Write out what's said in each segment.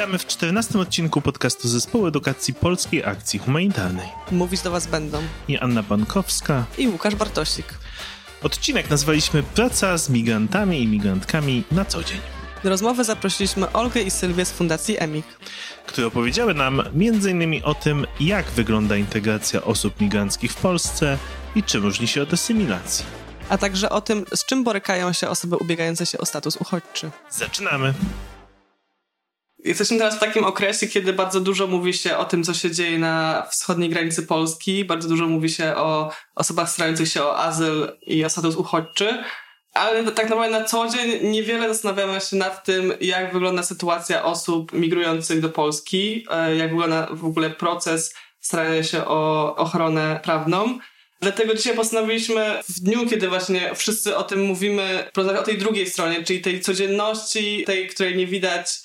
Witamy w 14 odcinku podcastu Zespołu Edukacji Polskiej Akcji Humanitarnej. Mówić do Was będą I Anna Pankowska. i Łukasz Bartosik. Odcinek nazwaliśmy Praca z migrantami i migrantkami na co dzień, Do rozmowy zaprosiliśmy Olgę i Sylwię z Fundacji EMIK. które opowiedziały nam m.in. o tym, jak wygląda integracja osób migranckich w Polsce i czym różni się od asymilacji. A także o tym, z czym borykają się osoby ubiegające się o status uchodźczy. Zaczynamy. Jesteśmy teraz w takim okresie, kiedy bardzo dużo mówi się o tym, co się dzieje na wschodniej granicy Polski. Bardzo dużo mówi się o osobach starających się o azyl i o status uchodźczy. Ale tak naprawdę na co dzień niewiele zastanawiamy się nad tym, jak wygląda sytuacja osób migrujących do Polski, e, jak wygląda w ogóle proces starania się o ochronę prawną. Dlatego dzisiaj postanowiliśmy w dniu, kiedy właśnie wszyscy o tym mówimy, porozmawiać o tej drugiej stronie, czyli tej codzienności, tej, której nie widać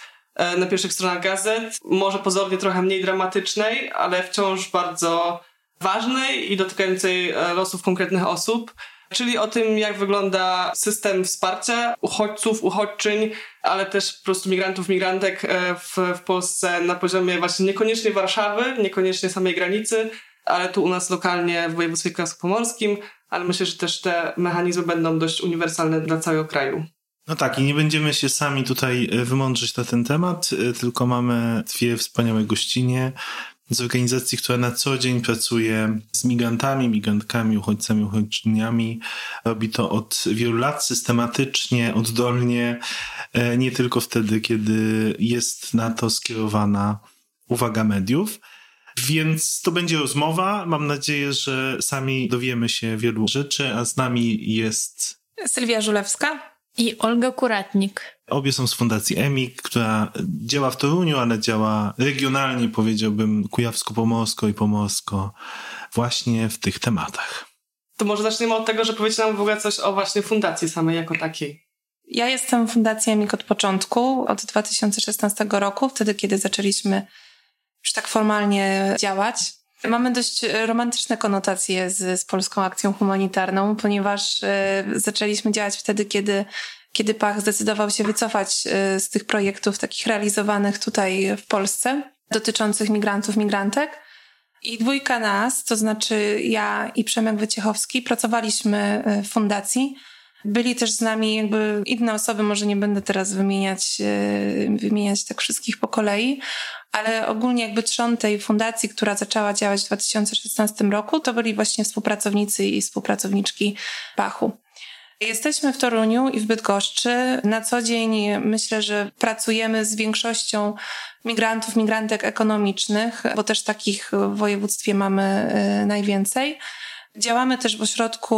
na pierwszych stronach gazet, może pozornie trochę mniej dramatycznej, ale wciąż bardzo ważnej i dotykającej e, losów konkretnych osób. Czyli o tym, jak wygląda system wsparcia uchodźców, uchodźczyń, ale też po prostu migrantów, migrantek e, w, w Polsce na poziomie właśnie niekoniecznie Warszawy, niekoniecznie samej granicy, ale tu u nas lokalnie w województwie kujawsko-pomorskim, ale myślę, że też te mechanizmy będą dość uniwersalne dla całego kraju. No tak, i nie będziemy się sami tutaj e, wymądrzeć na ten temat, e, tylko mamy dwie wspaniałe gościnie z organizacji, która na co dzień pracuje z migrantami, migrantkami, uchodźcami, uchodźczyniami. Robi to od wielu lat systematycznie, oddolnie, e, nie tylko wtedy, kiedy jest na to skierowana uwaga mediów. Więc to będzie rozmowa. Mam nadzieję, że sami dowiemy się wielu rzeczy, a z nami jest Sylwia Żulewska. I Olga Kuratnik. Obie są z Fundacji EMIK, która działa w Toruniu, ale działa regionalnie, powiedziałbym, kujawsko-pomorsko i pomorsko, właśnie w tych tematach. To może zaczniemy od tego, że powiecie nam w ogóle coś o właśnie fundacji samej jako takiej. Ja jestem w Fundacji EMIK od początku, od 2016 roku, wtedy kiedy zaczęliśmy już tak formalnie działać. Mamy dość romantyczne konotacje z, z polską akcją humanitarną, ponieważ y, zaczęliśmy działać wtedy, kiedy, kiedy Pach zdecydował się wycofać y, z tych projektów takich realizowanych tutaj w Polsce, dotyczących migrantów, migrantek. I dwójka nas, to znaczy ja i Przemek Wyciechowski, pracowaliśmy w fundacji. Byli też z nami jakby inne osoby, może nie będę teraz wymieniać, y, wymieniać tak wszystkich po kolei, ale ogólnie jakby trzon tej fundacji, która zaczęła działać w 2016 roku, to byli właśnie współpracownicy i współpracowniczki Pachu. Jesteśmy w Toruniu i w Bydgoszczy. Na co dzień myślę, że pracujemy z większością migrantów, migrantek ekonomicznych, bo też takich w województwie mamy y, najwięcej. Działamy też w ośrodku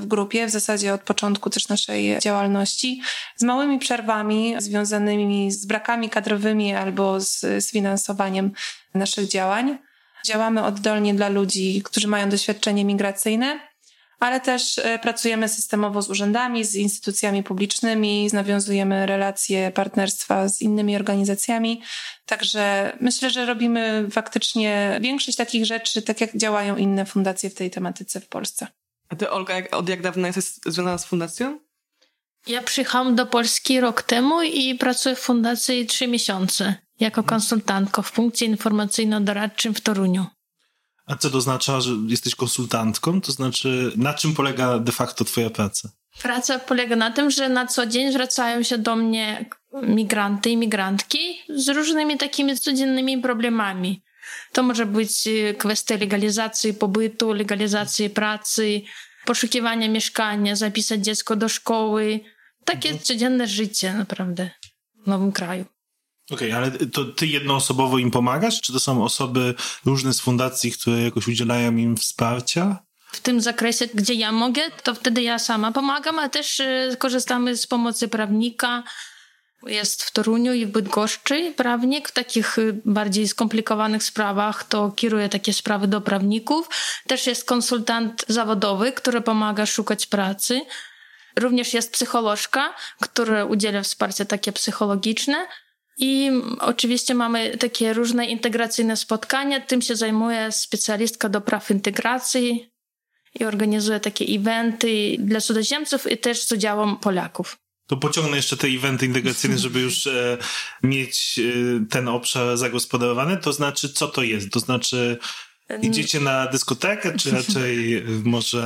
w grupie, w zasadzie od początku też naszej działalności, z małymi przerwami związanymi z brakami kadrowymi albo z, z finansowaniem naszych działań. Działamy oddolnie dla ludzi, którzy mają doświadczenie migracyjne, ale też e, pracujemy systemowo z urzędami, z instytucjami publicznymi, nawiązujemy relacje, partnerstwa z innymi organizacjami. Także myślę, że robimy faktycznie większość takich rzeczy, tak jak działają inne fundacje w tej tematyce w Polsce. A ty, Olga, jak, od jak dawna jesteś związana z fundacją? Ja przyjechałam do Polski rok temu i pracuję w fundacji trzy miesiące jako konsultantka w punkcie informacyjno-doradczym w Toruniu. A co to oznacza, że jesteś konsultantką? To znaczy, na czym polega de facto twoja praca? Praca polega na tym, że na co dzień zwracają się do mnie migranty i migrantki z różnymi takimi codziennymi problemami. To może być e, kwestia legalizacji pobytu, legalizacji pracy, poszukiwania mieszkania, zapisać dziecko do szkoły. Takie codzienne życie naprawdę w nowym kraju. Okej, ale to ty jednoosobowo im pomagasz? Czy to są osoby różne z fundacji, które jakoś udzielają im wsparcia? w tym zakresie, gdzie ja mogę, to wtedy ja sama pomagam, a też e, korzystamy z pomocy prawnika. Jest w Toruniu i w Bydgoszczy prawnik. W takich e, bardziej skomplikowanych sprawach to kieruje takie sprawy do prawników. Też jest konsultant zawodowy, który pomaga szukać pracy. Również jest psycholożka, która udziela wsparcia takie psychologiczne. I oczywiście mamy takie różne integracyjne spotkania. Tym się zajmuje specjalistka do praw integracji i organizuje takie eventy dla cudzoziemców i też z udziałem Polaków. to pociągnę jeszcze te eventy integracyjne, żeby już e, mieć e, ten obszar zagospodarowany. To znaczy, co to jest? To znaczy, idziecie na dyskotekę, czy raczej może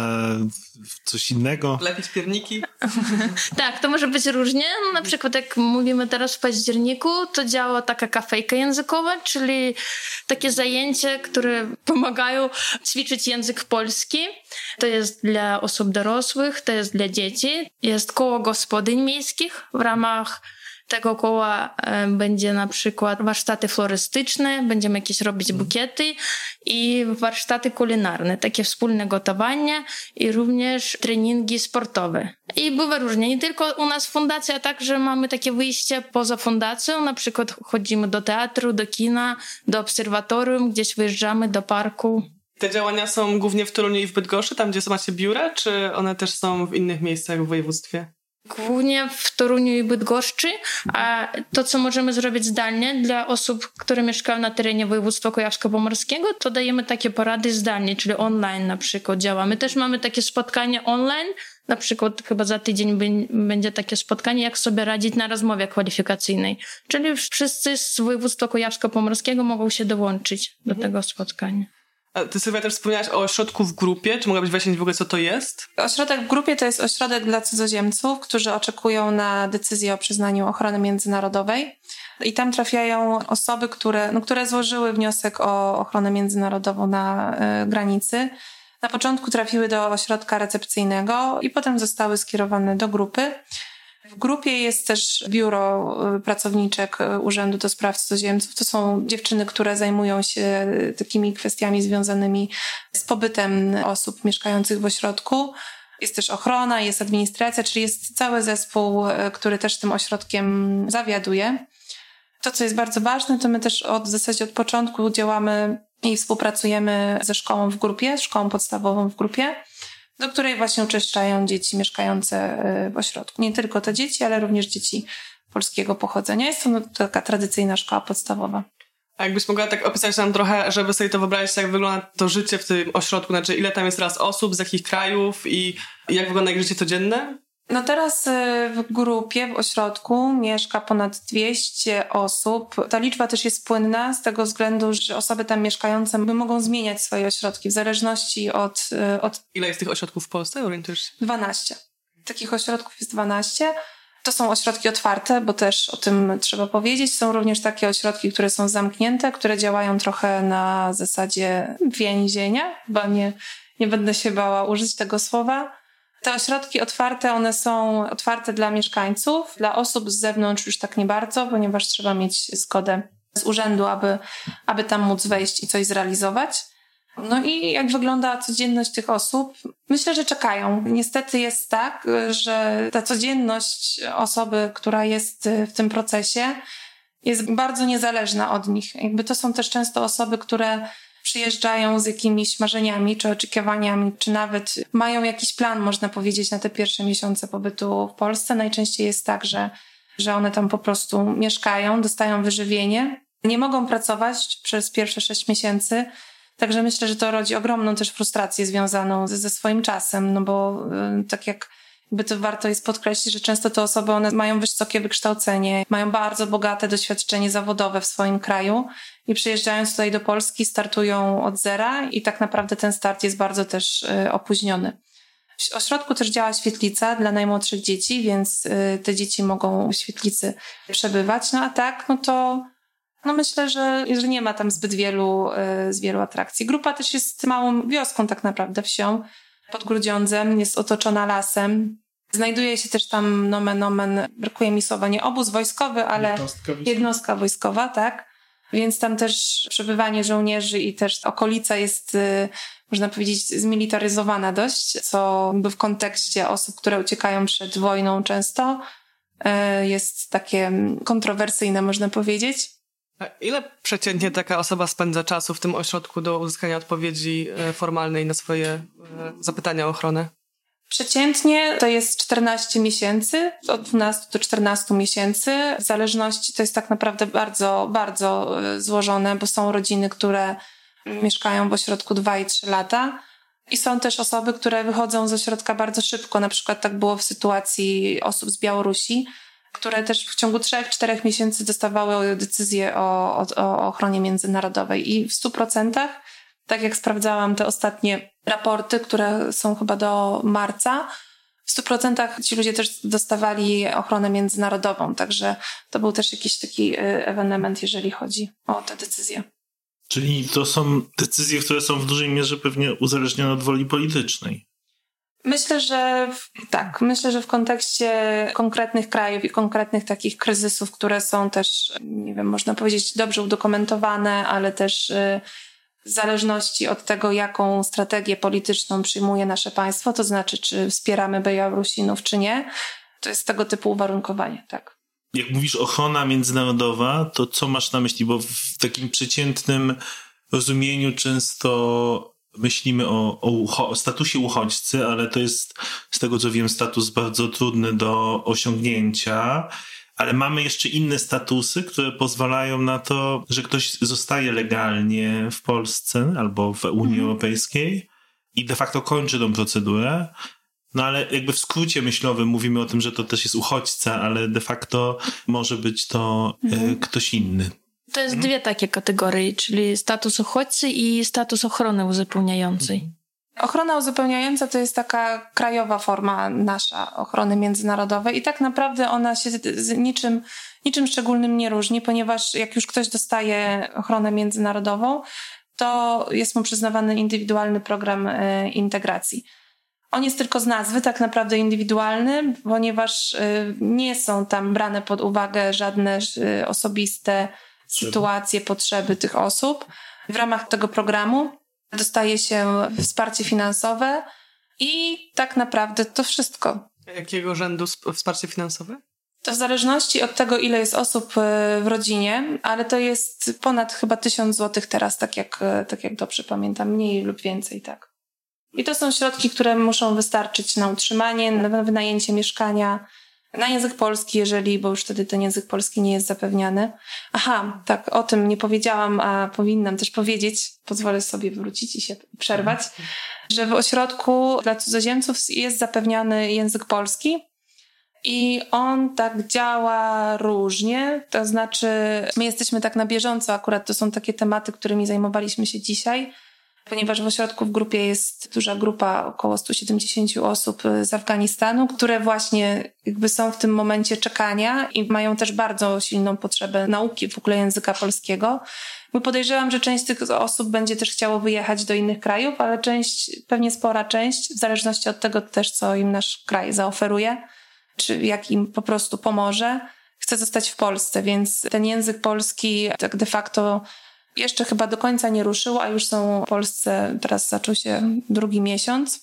coś innego? Lepić pierniki? tak, to może być różnie. No, na przykład jak mówimy teraz w październiku, to działa taka kafejka językowa, czyli takie zajęcie, które pomagają ćwiczyć język polski. To jest dla osób dorosłych, to jest dla dzieci. Jest koło gospodyń miejskich w ramach tego koła e, będzie na przykład warsztaty florystyczne, będziemy jakieś robić mhm. bukiety i warsztaty kulinarne, takie wspólne gotowanie i również treningi sportowe. I bywa różnie, nie tylko u nas fundacja, także mamy takie wyjście poza fundacją, na przykład chodzimy do teatru, do kina, do obserwatorium, gdzieś wyjeżdżamy do parku. Te działania są głównie w Toruniu i w Bydgoszczy, tam gdzie macie biura, czy one też są w innych miejscach w województwie? Głównie w Toruniu i Bydgoszczy, a to, co możemy zrobić zdalnie dla osób, które mieszkają na terenie województwa kujawsko-pomorskiego, to dajemy takie porady zdalnie, czyli online na przykład działamy. Też mamy takie spotkanie online, na przykład chyba za tydzień będzie takie spotkanie, jak sobie radzić na rozmowie kwalifikacyjnej. Czyli wszyscy z województwa kujawsko-pomorskiego mogą się dołączyć do tego spotkania. Ty Sylwia też wspomniałaś o ośrodku w grupie. Czy mogłabyś wyjaśnić w ogóle, co to jest? Ośrodek w grupie to jest ośrodek dla cudzoziemców, którzy oczekują na decyzję o przyznaniu ochrony międzynarodowej. I tam trafiają osoby, które, no, które złożyły wniosek o ochronę międzynarodową na y, granicy. Na początku trafiły do ośrodka recepcyjnego i potem zostały skierowane do grupy. W grupie jest też biuro y, pracowniczek y, Urzędu do Spraw Cudzoziemców. To są dziewczyny, które zajmują się takimi kwestiami związanymi z pobytem osób mieszkających w ośrodku. Jest też ochrona, jest administracja, czyli jest cały zespół, y, który też tym ośrodkiem zawiaduje. To, co jest bardzo ważne, to my też od, w zasadzie od początku działamy i współpracujemy ze szkołą w grupie, szkołą podstawową w grupie do której właśnie uczęszczają dzieci mieszkające y, w ośrodku. Nie tylko te dzieci, ale również dzieci polskiego pochodzenia. Jest to no, taka tradycyjna szkoła podstawowa. A jakbyś mogła tak opisać nam trochę, żeby sobie to wyobrazić, jak wygląda to życie w tym ośrodku, znaczy ile tam jest teraz osób, z jakich krajów i jak wygląda ich życie codzienne? No teraz y, w grupie, w ośrodku mieszka ponad 200 osób. Ta liczba też jest płynna z tego względu, że osoby tam mieszkające mogą zmieniać swoje ośrodki w zależności od... Y, od... Ile jest tych ośrodków w Polsce? Orientujesz się? 12. Takich ośrodków jest 12. To są ośrodki otwarte, bo też o tym trzeba powiedzieć. Są również takie ośrodki, które są zamknięte, które działają trochę na zasadzie więzienia. Chyba nie, nie będę się bała użyć tego słowa te ośrodki otwarte, one są otwarte dla mieszkańców, dla osób z zewnątrz już tak nie bardzo, ponieważ trzeba mieć zgodę z urzędu, aby, aby tam móc wejść i coś zrealizować. No i jak wygląda codzienność tych osób? Myślę, że czekają. Niestety jest tak, że ta codzienność osoby, która jest w tym procesie, jest bardzo niezależna od nich. Jakby to są też często osoby, które przyjeżdżają z jakimiś marzeniami czy oczekiwaniami, czy nawet mają jakiś plan, można powiedzieć, na te pierwsze miesiące pobytu w Polsce. Najczęściej jest tak, że, że one tam po prostu mieszkają, dostają wyżywienie, nie mogą pracować przez pierwsze sześć miesięcy. Także myślę, że to rodzi ogromną też frustrację związaną ze, ze swoim czasem, no bo yy, tak jak jakby to warto jest podkreślić, że często te osoby one mają wysokie wykształcenie, mają bardzo bogate doświadczenie zawodowe w swoim kraju i przyjeżdżając tutaj do Polski startują od zera i tak naprawdę ten start jest bardzo też y, opóźniony. W ośrodku też działa świetlica dla najmłodszych dzieci, więc y, te dzieci mogą w świetlicy przebywać. No a tak, no to no myślę, że, że nie ma tam zbyt wielu, y, z wielu atrakcji. Grupa też jest małą wioską tak naprawdę, wsią pod Grudziądzem, jest otoczona lasem. Znajduje się też tam nomen omen, brakuje mi słowa, nie obóz wojskowy, ale jednostka wojskowa, jednostka wojskowa tak. Więc tam też przebywanie żołnierzy i też okolica jest, y, można powiedzieć, zmilitaryzowana dość, co by w kontekście osób, które uciekają przed wojną często y, jest takie kontrowersyjne, można powiedzieć. A ile przeciętnie taka osoba spędza czasu w tym ośrodku do uzyskania odpowiedzi y, formalnej na swoje zapytania o ochronę? Przeciętnie to jest 14 miesięcy, od 12 do 14 miesięcy. W zależności to jest tak naprawdę bardzo, bardzo e, złożone, bo są rodziny, które mieszkają w ośrodku 2 i 3 lata. I są też osoby, które wychodzą ze środka bardzo szybko. Na przykład tak było w sytuacji osób z Białorusi, które też w ciągu 3-4 miesięcy dostawały decyzję o, o, o ochronie międzynarodowej. I w 100%, tak jak sprawdzałam te ostatnie raporty, które są chyba do marca, w 100% ci ludzie też dostawali ochronę międzynarodową. Także to był też jakiś taki y, ewenement, jeżeli chodzi o te decyzje. Czyli to są decyzje, które są w dużej mierze pewnie uzależnione od woli politycznej. Myślę, że tak. Myślę, że w kontekście konkretnych krajów i konkretnych takich kryzysów, które są też, nie wiem, można powiedzieć, dobrze udokumentowane, ale też y, w zależności od tego, jaką strategię polityczną przyjmuje nasze państwo, to znaczy, czy wspieramy Białorusinów, czy nie, to jest tego typu uwarunkowanie, tak. Jak mówisz ochrona międzynarodowa, to co masz na myśli? Bo w takim przeciętnym rozumieniu często myślimy o, o, o, statusie uchodźcy, ale to jest, z tego co wiem, status bardzo trudny do osiągnięcia. Ale mamy jeszcze inne statusy, które pozwalają na to, że ktoś zostaje legalnie w Polsce albo w Unii mhm. Europejskiej i de facto kończy tą procedurę. No ale jakby w skrócie myślowym mówimy o tym, że to też jest uchodźca, ale de facto może być to e, mhm. ktoś inny. To jest mhm. dwie takie kategorie, czyli status uchodźcy i status ochrony uzupełniającej. Ochrona uzupełniająca to jest taka krajowa forma nasza ochrony międzynarodowej i tak naprawdę ona się z niczym, niczym szczególnym nie różni, ponieważ jak już ktoś dostaje ochronę międzynarodową, to jest mu przyznawany indywidualny program e, integracji. On jest tylko z nazwy tak naprawdę indywidualny, ponieważ e, nie są tam brane pod uwagę żadne e, osobiste sytuacje, potrzeby tych osób. W ramach tego programu dostaje się wsparcie finansowe i tak naprawdę to wszystko. Jakiego rzędu wsparcie finansowe? To w zależności od tego, ile jest osób e, w rodzinie, ale to jest ponad chyba tysiąc złotych teraz, tak jak, e, tak jak dobrze pamiętam, mniej lub więcej, tak. I to są środki, które muszą wystarczyć na utrzymanie, na wynajęcie mieszkania, na język polski, jeżeli, bo już wtedy ten język polski nie jest zapewniany. Aha, tak, o tym nie powiedziałam, a powinnam też powiedzieć, pozwolę sobie wrócić i się przerwać, że w ośrodku dla cudzoziemców jest zapewniany język polski. I on tak działa różnie, to znaczy my jesteśmy tak na bieżąco, akurat to są takie tematy, którymi zajmowaliśmy się dzisiaj ponieważ w ośrodku w grupie jest duża grupa, około 170 osób z Afganistanu, które właśnie jakby są w tym momencie czekania i mają też bardzo silną potrzebę nauki w ogóle języka polskiego. My podejrzewam, że część tych osób będzie też chciało wyjechać do innych krajów, ale część, pewnie spora część, w zależności od tego też, co im nasz kraj zaoferuje, czy jak im po prostu pomoże, chce zostać w Polsce, więc ten język polski tak de facto jeszcze chyba do końca nie ruszył, a już są w Polsce, teraz zaczął się drugi miesiąc.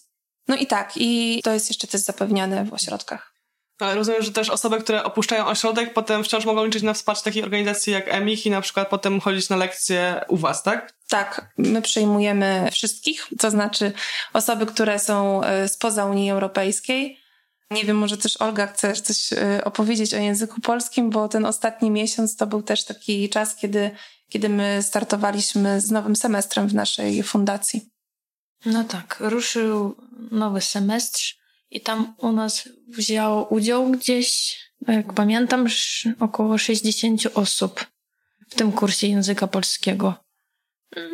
No i tak, i to jest jeszcze też zapewniane w ośrodkach. Ale rozumiem, że też osoby, które opuszczają ośrodek, potem wciąż mogą liczyć na wsparcie takiej organizacji jak EMIH i na przykład potem chodzić na lekcje u was, tak? Tak, my przyjmujemy wszystkich, to znaczy osoby, które są e, spoza Unii Europejskiej. Nie wiem, może też Olga chcesz coś e, opowiedzieć o języku polskim, bo ten ostatni miesiąc to był też taki czas, kiedy kiedy my startowaliśmy z nowym semestrem w naszej fundacji. No tak, ruszył nowy semestr i tam u nas wzięło udział gdzieś, jak pamiętam, około 60 osób w tym kursie języka polskiego.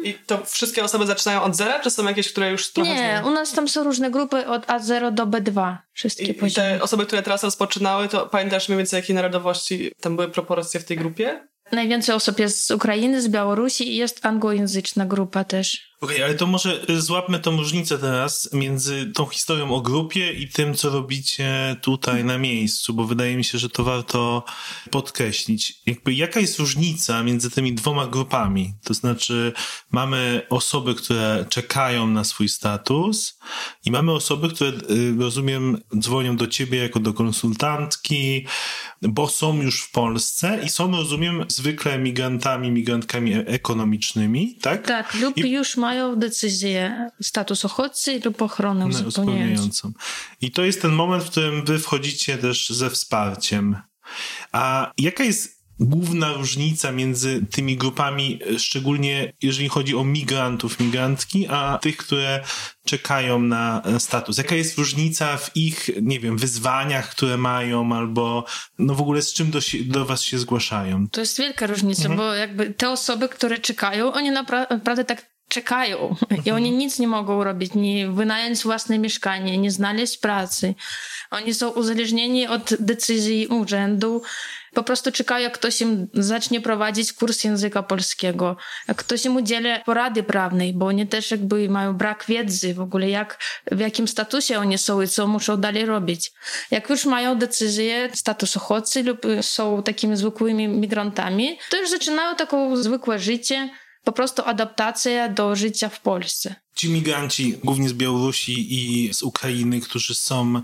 I to wszystkie osoby zaczynają od zera, czy są jakieś, które już trochę Nie, znają? u nas tam są różne grupy od A0 do B2. Wszystkie I, poziomy. I te osoby, które teraz rozpoczynały, to pamiętasz mniej więcej jakiej narodowości tam były proporcje w tej grupie? Najwięcej osób jest z Ukrainy, z Białorusi i jest anglojęzyczna grupa też. Okej, okay, ale to może y, złapmy tą różnicę teraz między tą historią o grupie i tym, co robicie tutaj na miejscu, bo wydaje mi się, że to warto podkreślić. Jakby jaka jest różnica między tymi dwoma grupami? To znaczy, mamy osoby, które czekają na swój status i mamy osoby, które, y, rozumiem, dzwonią do ciebie jako do konsultantki, bo są już w Polsce i są, rozumiem, zwykle migrantami, migrantkami e- ekonomicznymi, tak? Tak, lub I... już mają decyzję status uchodźcy lub ochronę uzupełniającą. I to jest ten moment, w którym wy wchodzicie też ze wsparciem. A jaka jest główna różnica między tymi grupami, szczególnie jeżeli chodzi o migrantów, migrantki, a tych, które czekają na status? Jaka jest różnica w ich, nie wiem, wyzwaniach, które mają, albo no w ogóle z czym do, do was się zgłaszają? To jest wielka różnica, mhm. bo jakby te osoby, które czekają, oni naprawdę tak czekają i oni nic nie mogą robić, nie wynająć własne mieszkanie, nie znaleźć pracy. Oni są uzależnieni od decyzji urzędu. Po prostu czekają, jak ktoś im zacznie prowadzić kurs języka polskiego, jak ktoś im udzieli porady prawnej, bo oni też jakby mają brak wiedzy w ogóle, jak, w jakim statusie oni są i co muszą dalej robić. Jak już mają decyzję, status uchodźcy lub są takimi zwykłymi migrantami, to już zaczynają taką zwykłe życie, po prostu adaptacja do życia w Polsce. Ci migranci, głównie z Białorusi i z Ukrainy, którzy są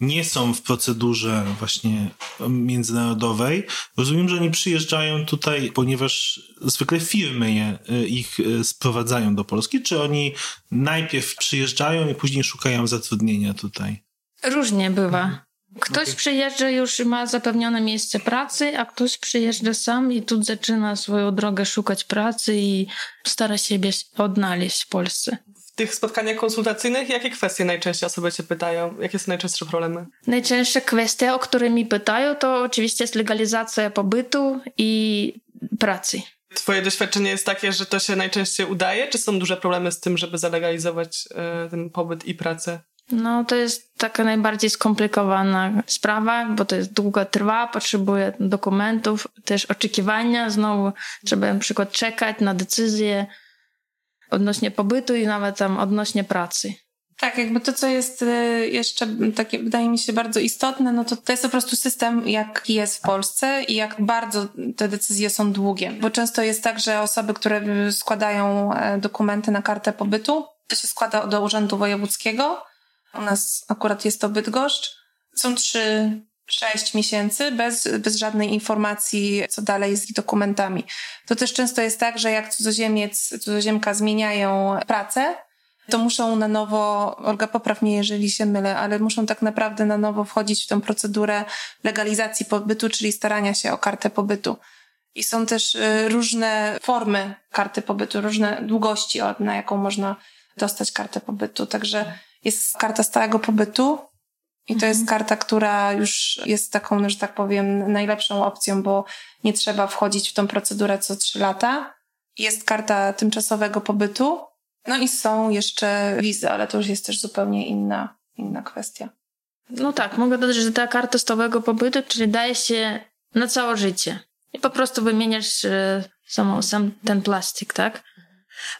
nie są w procedurze właśnie międzynarodowej. Rozumiem, że oni przyjeżdżają tutaj, ponieważ zwykle firmy je, ich e, sprowadzają do Polski, czy oni najpierw przyjeżdżają i później szukają zatrudnienia tutaj? Różnie bywa. Ktoś okay. przyjeżdża już ma zapewnione miejsce pracy, a ktoś przyjeżdża sam i tu zaczyna swoją drogę szukać pracy i stara siebie odnaleźć w Polsce. W tych spotkaniach konsultacyjnych jakie kwestie najczęściej osoby cię pytają? Jakie są najczęstsze problemy? Najczęstsze kwestie, o które mi pytają, to oczywiście jest legalizacja pobytu i pracy. Twoje doświadczenie jest takie, że to się najczęściej udaje, czy są duże problemy z tym, żeby zalegalizować y, ten pobyt i pracę? No, to jest taka najbardziej skomplikowana sprawa, bo to jest długo trwa, potrzebuje dokumentów, też oczekiwania, znowu trzeba na przykład czekać na decyzję odnośnie pobytu i nawet tam odnośnie pracy. Tak, jakby to, co jest y, jeszcze takie, wydaje mi się bardzo istotne, no to to jest po prostu system, jaki jest w Polsce i jak bardzo te decyzje są długie. Bo często jest tak, że osoby, które składają e, dokumenty na kartę pobytu, to się składa do Urzędu Wojewódzkiego, u nas akurat jest to Bydgoszcz. Są trzy, sześć miesięcy bez, bez żadnej informacji, co dalej z dokumentami. To też często jest tak, że jak cudzoziemiec, cudzoziemka zmieniają pracę, to muszą na nowo, Olga popraw mnie, jeżeli się mylę, ale muszą tak naprawdę na nowo wchodzić w tę procedurę legalizacji pobytu, czyli starania się o kartę pobytu. I są też y, różne formy karty pobytu, różne długości, na jaką można dostać kartę pobytu. Także jest karta stałego pobytu i to mhm. jest karta, która już jest taką, no, że tak powiem, najlepszą opcją, bo nie trzeba wchodzić w tą procedurę co trzy lata. Jest karta tymczasowego pobytu, no i są jeszcze wizy, ale to już jest też zupełnie inna, inna kwestia. No tak, mogę dodać, że ta karta stałego pobytu, czyli daje się na całe życie. I po prostu wymieniasz e, samą, sam ten plastik, tak?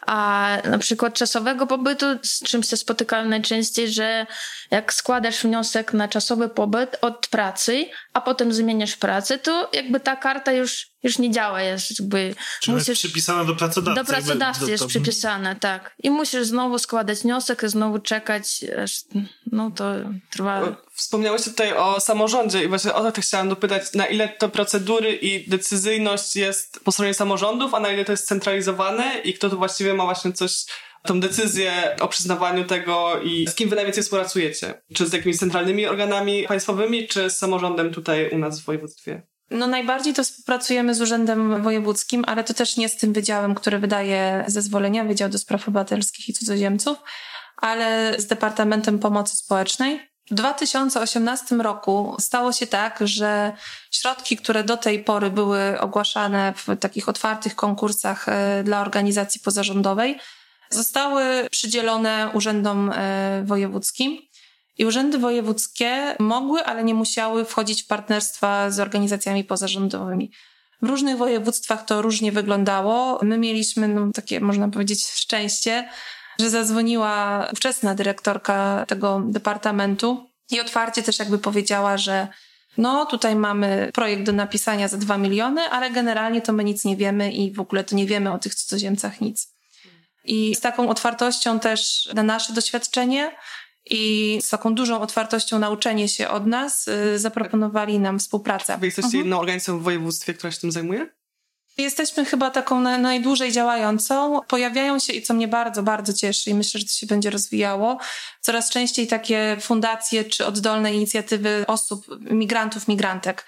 A na przykład czasowego pobytu, z czym się spotykałem najczęściej, że jak składasz wniosek na czasowy pobyt od pracy, a potem zmieniasz pracę, to jakby ta karta już, już nie działa. Jest jakby Czyli musisz, jest przypisana do pracodawcy. Do pracodawcy jakby, jest do, przypisana, tak. I musisz znowu składać wniosek i znowu czekać, aż, no to trwa. Wspomniałeś tutaj o samorządzie i właśnie o to chciałam dopytać, na ile to procedury i decyzyjność jest po stronie samorządów, a na ile to jest centralizowane i kto tu właściwie ma właśnie coś tą decyzję o przyznawaniu tego i z kim wy najwięcej współpracujecie? Czy z jakimiś centralnymi organami państwowymi, czy z samorządem tutaj u nas w województwie? No najbardziej to współpracujemy z Urzędem Wojewódzkim, ale to też nie z tym wydziałem, który wydaje zezwolenia, Wydział do Spraw Obywatelskich i Cudzoziemców, ale z Departamentem Pomocy Społecznej. W 2018 roku stało się tak, że środki, które do tej pory były ogłaszane w takich otwartych konkursach e, dla organizacji pozarządowej, zostały przydzielone urzędom e, wojewódzkim. I urzędy wojewódzkie mogły, ale nie musiały wchodzić w partnerstwa z organizacjami pozarządowymi. W różnych województwach to różnie wyglądało. My mieliśmy no, takie, można powiedzieć, szczęście, że zadzwoniła ówczesna dyrektorka tego departamentu i otwarcie też jakby powiedziała, że no tutaj mamy projekt do napisania za dwa miliony, ale generalnie to my nic nie wiemy i w ogóle to nie wiemy o tych cudzoziemcach nic. I z taką otwartością też na nasze doświadczenie i z taką dużą otwartością na uczenie się od nas y, zaproponowali nam współpracę. Wy jesteście mhm. jedną organizacją w województwie, która się tym zajmuje? Jesteśmy chyba taką na, najdłużej działającą. Pojawiają się i co mnie bardzo, bardzo cieszy i myślę, że to się będzie rozwijało, coraz częściej takie fundacje czy oddolne inicjatywy osób, migrantów, migrantek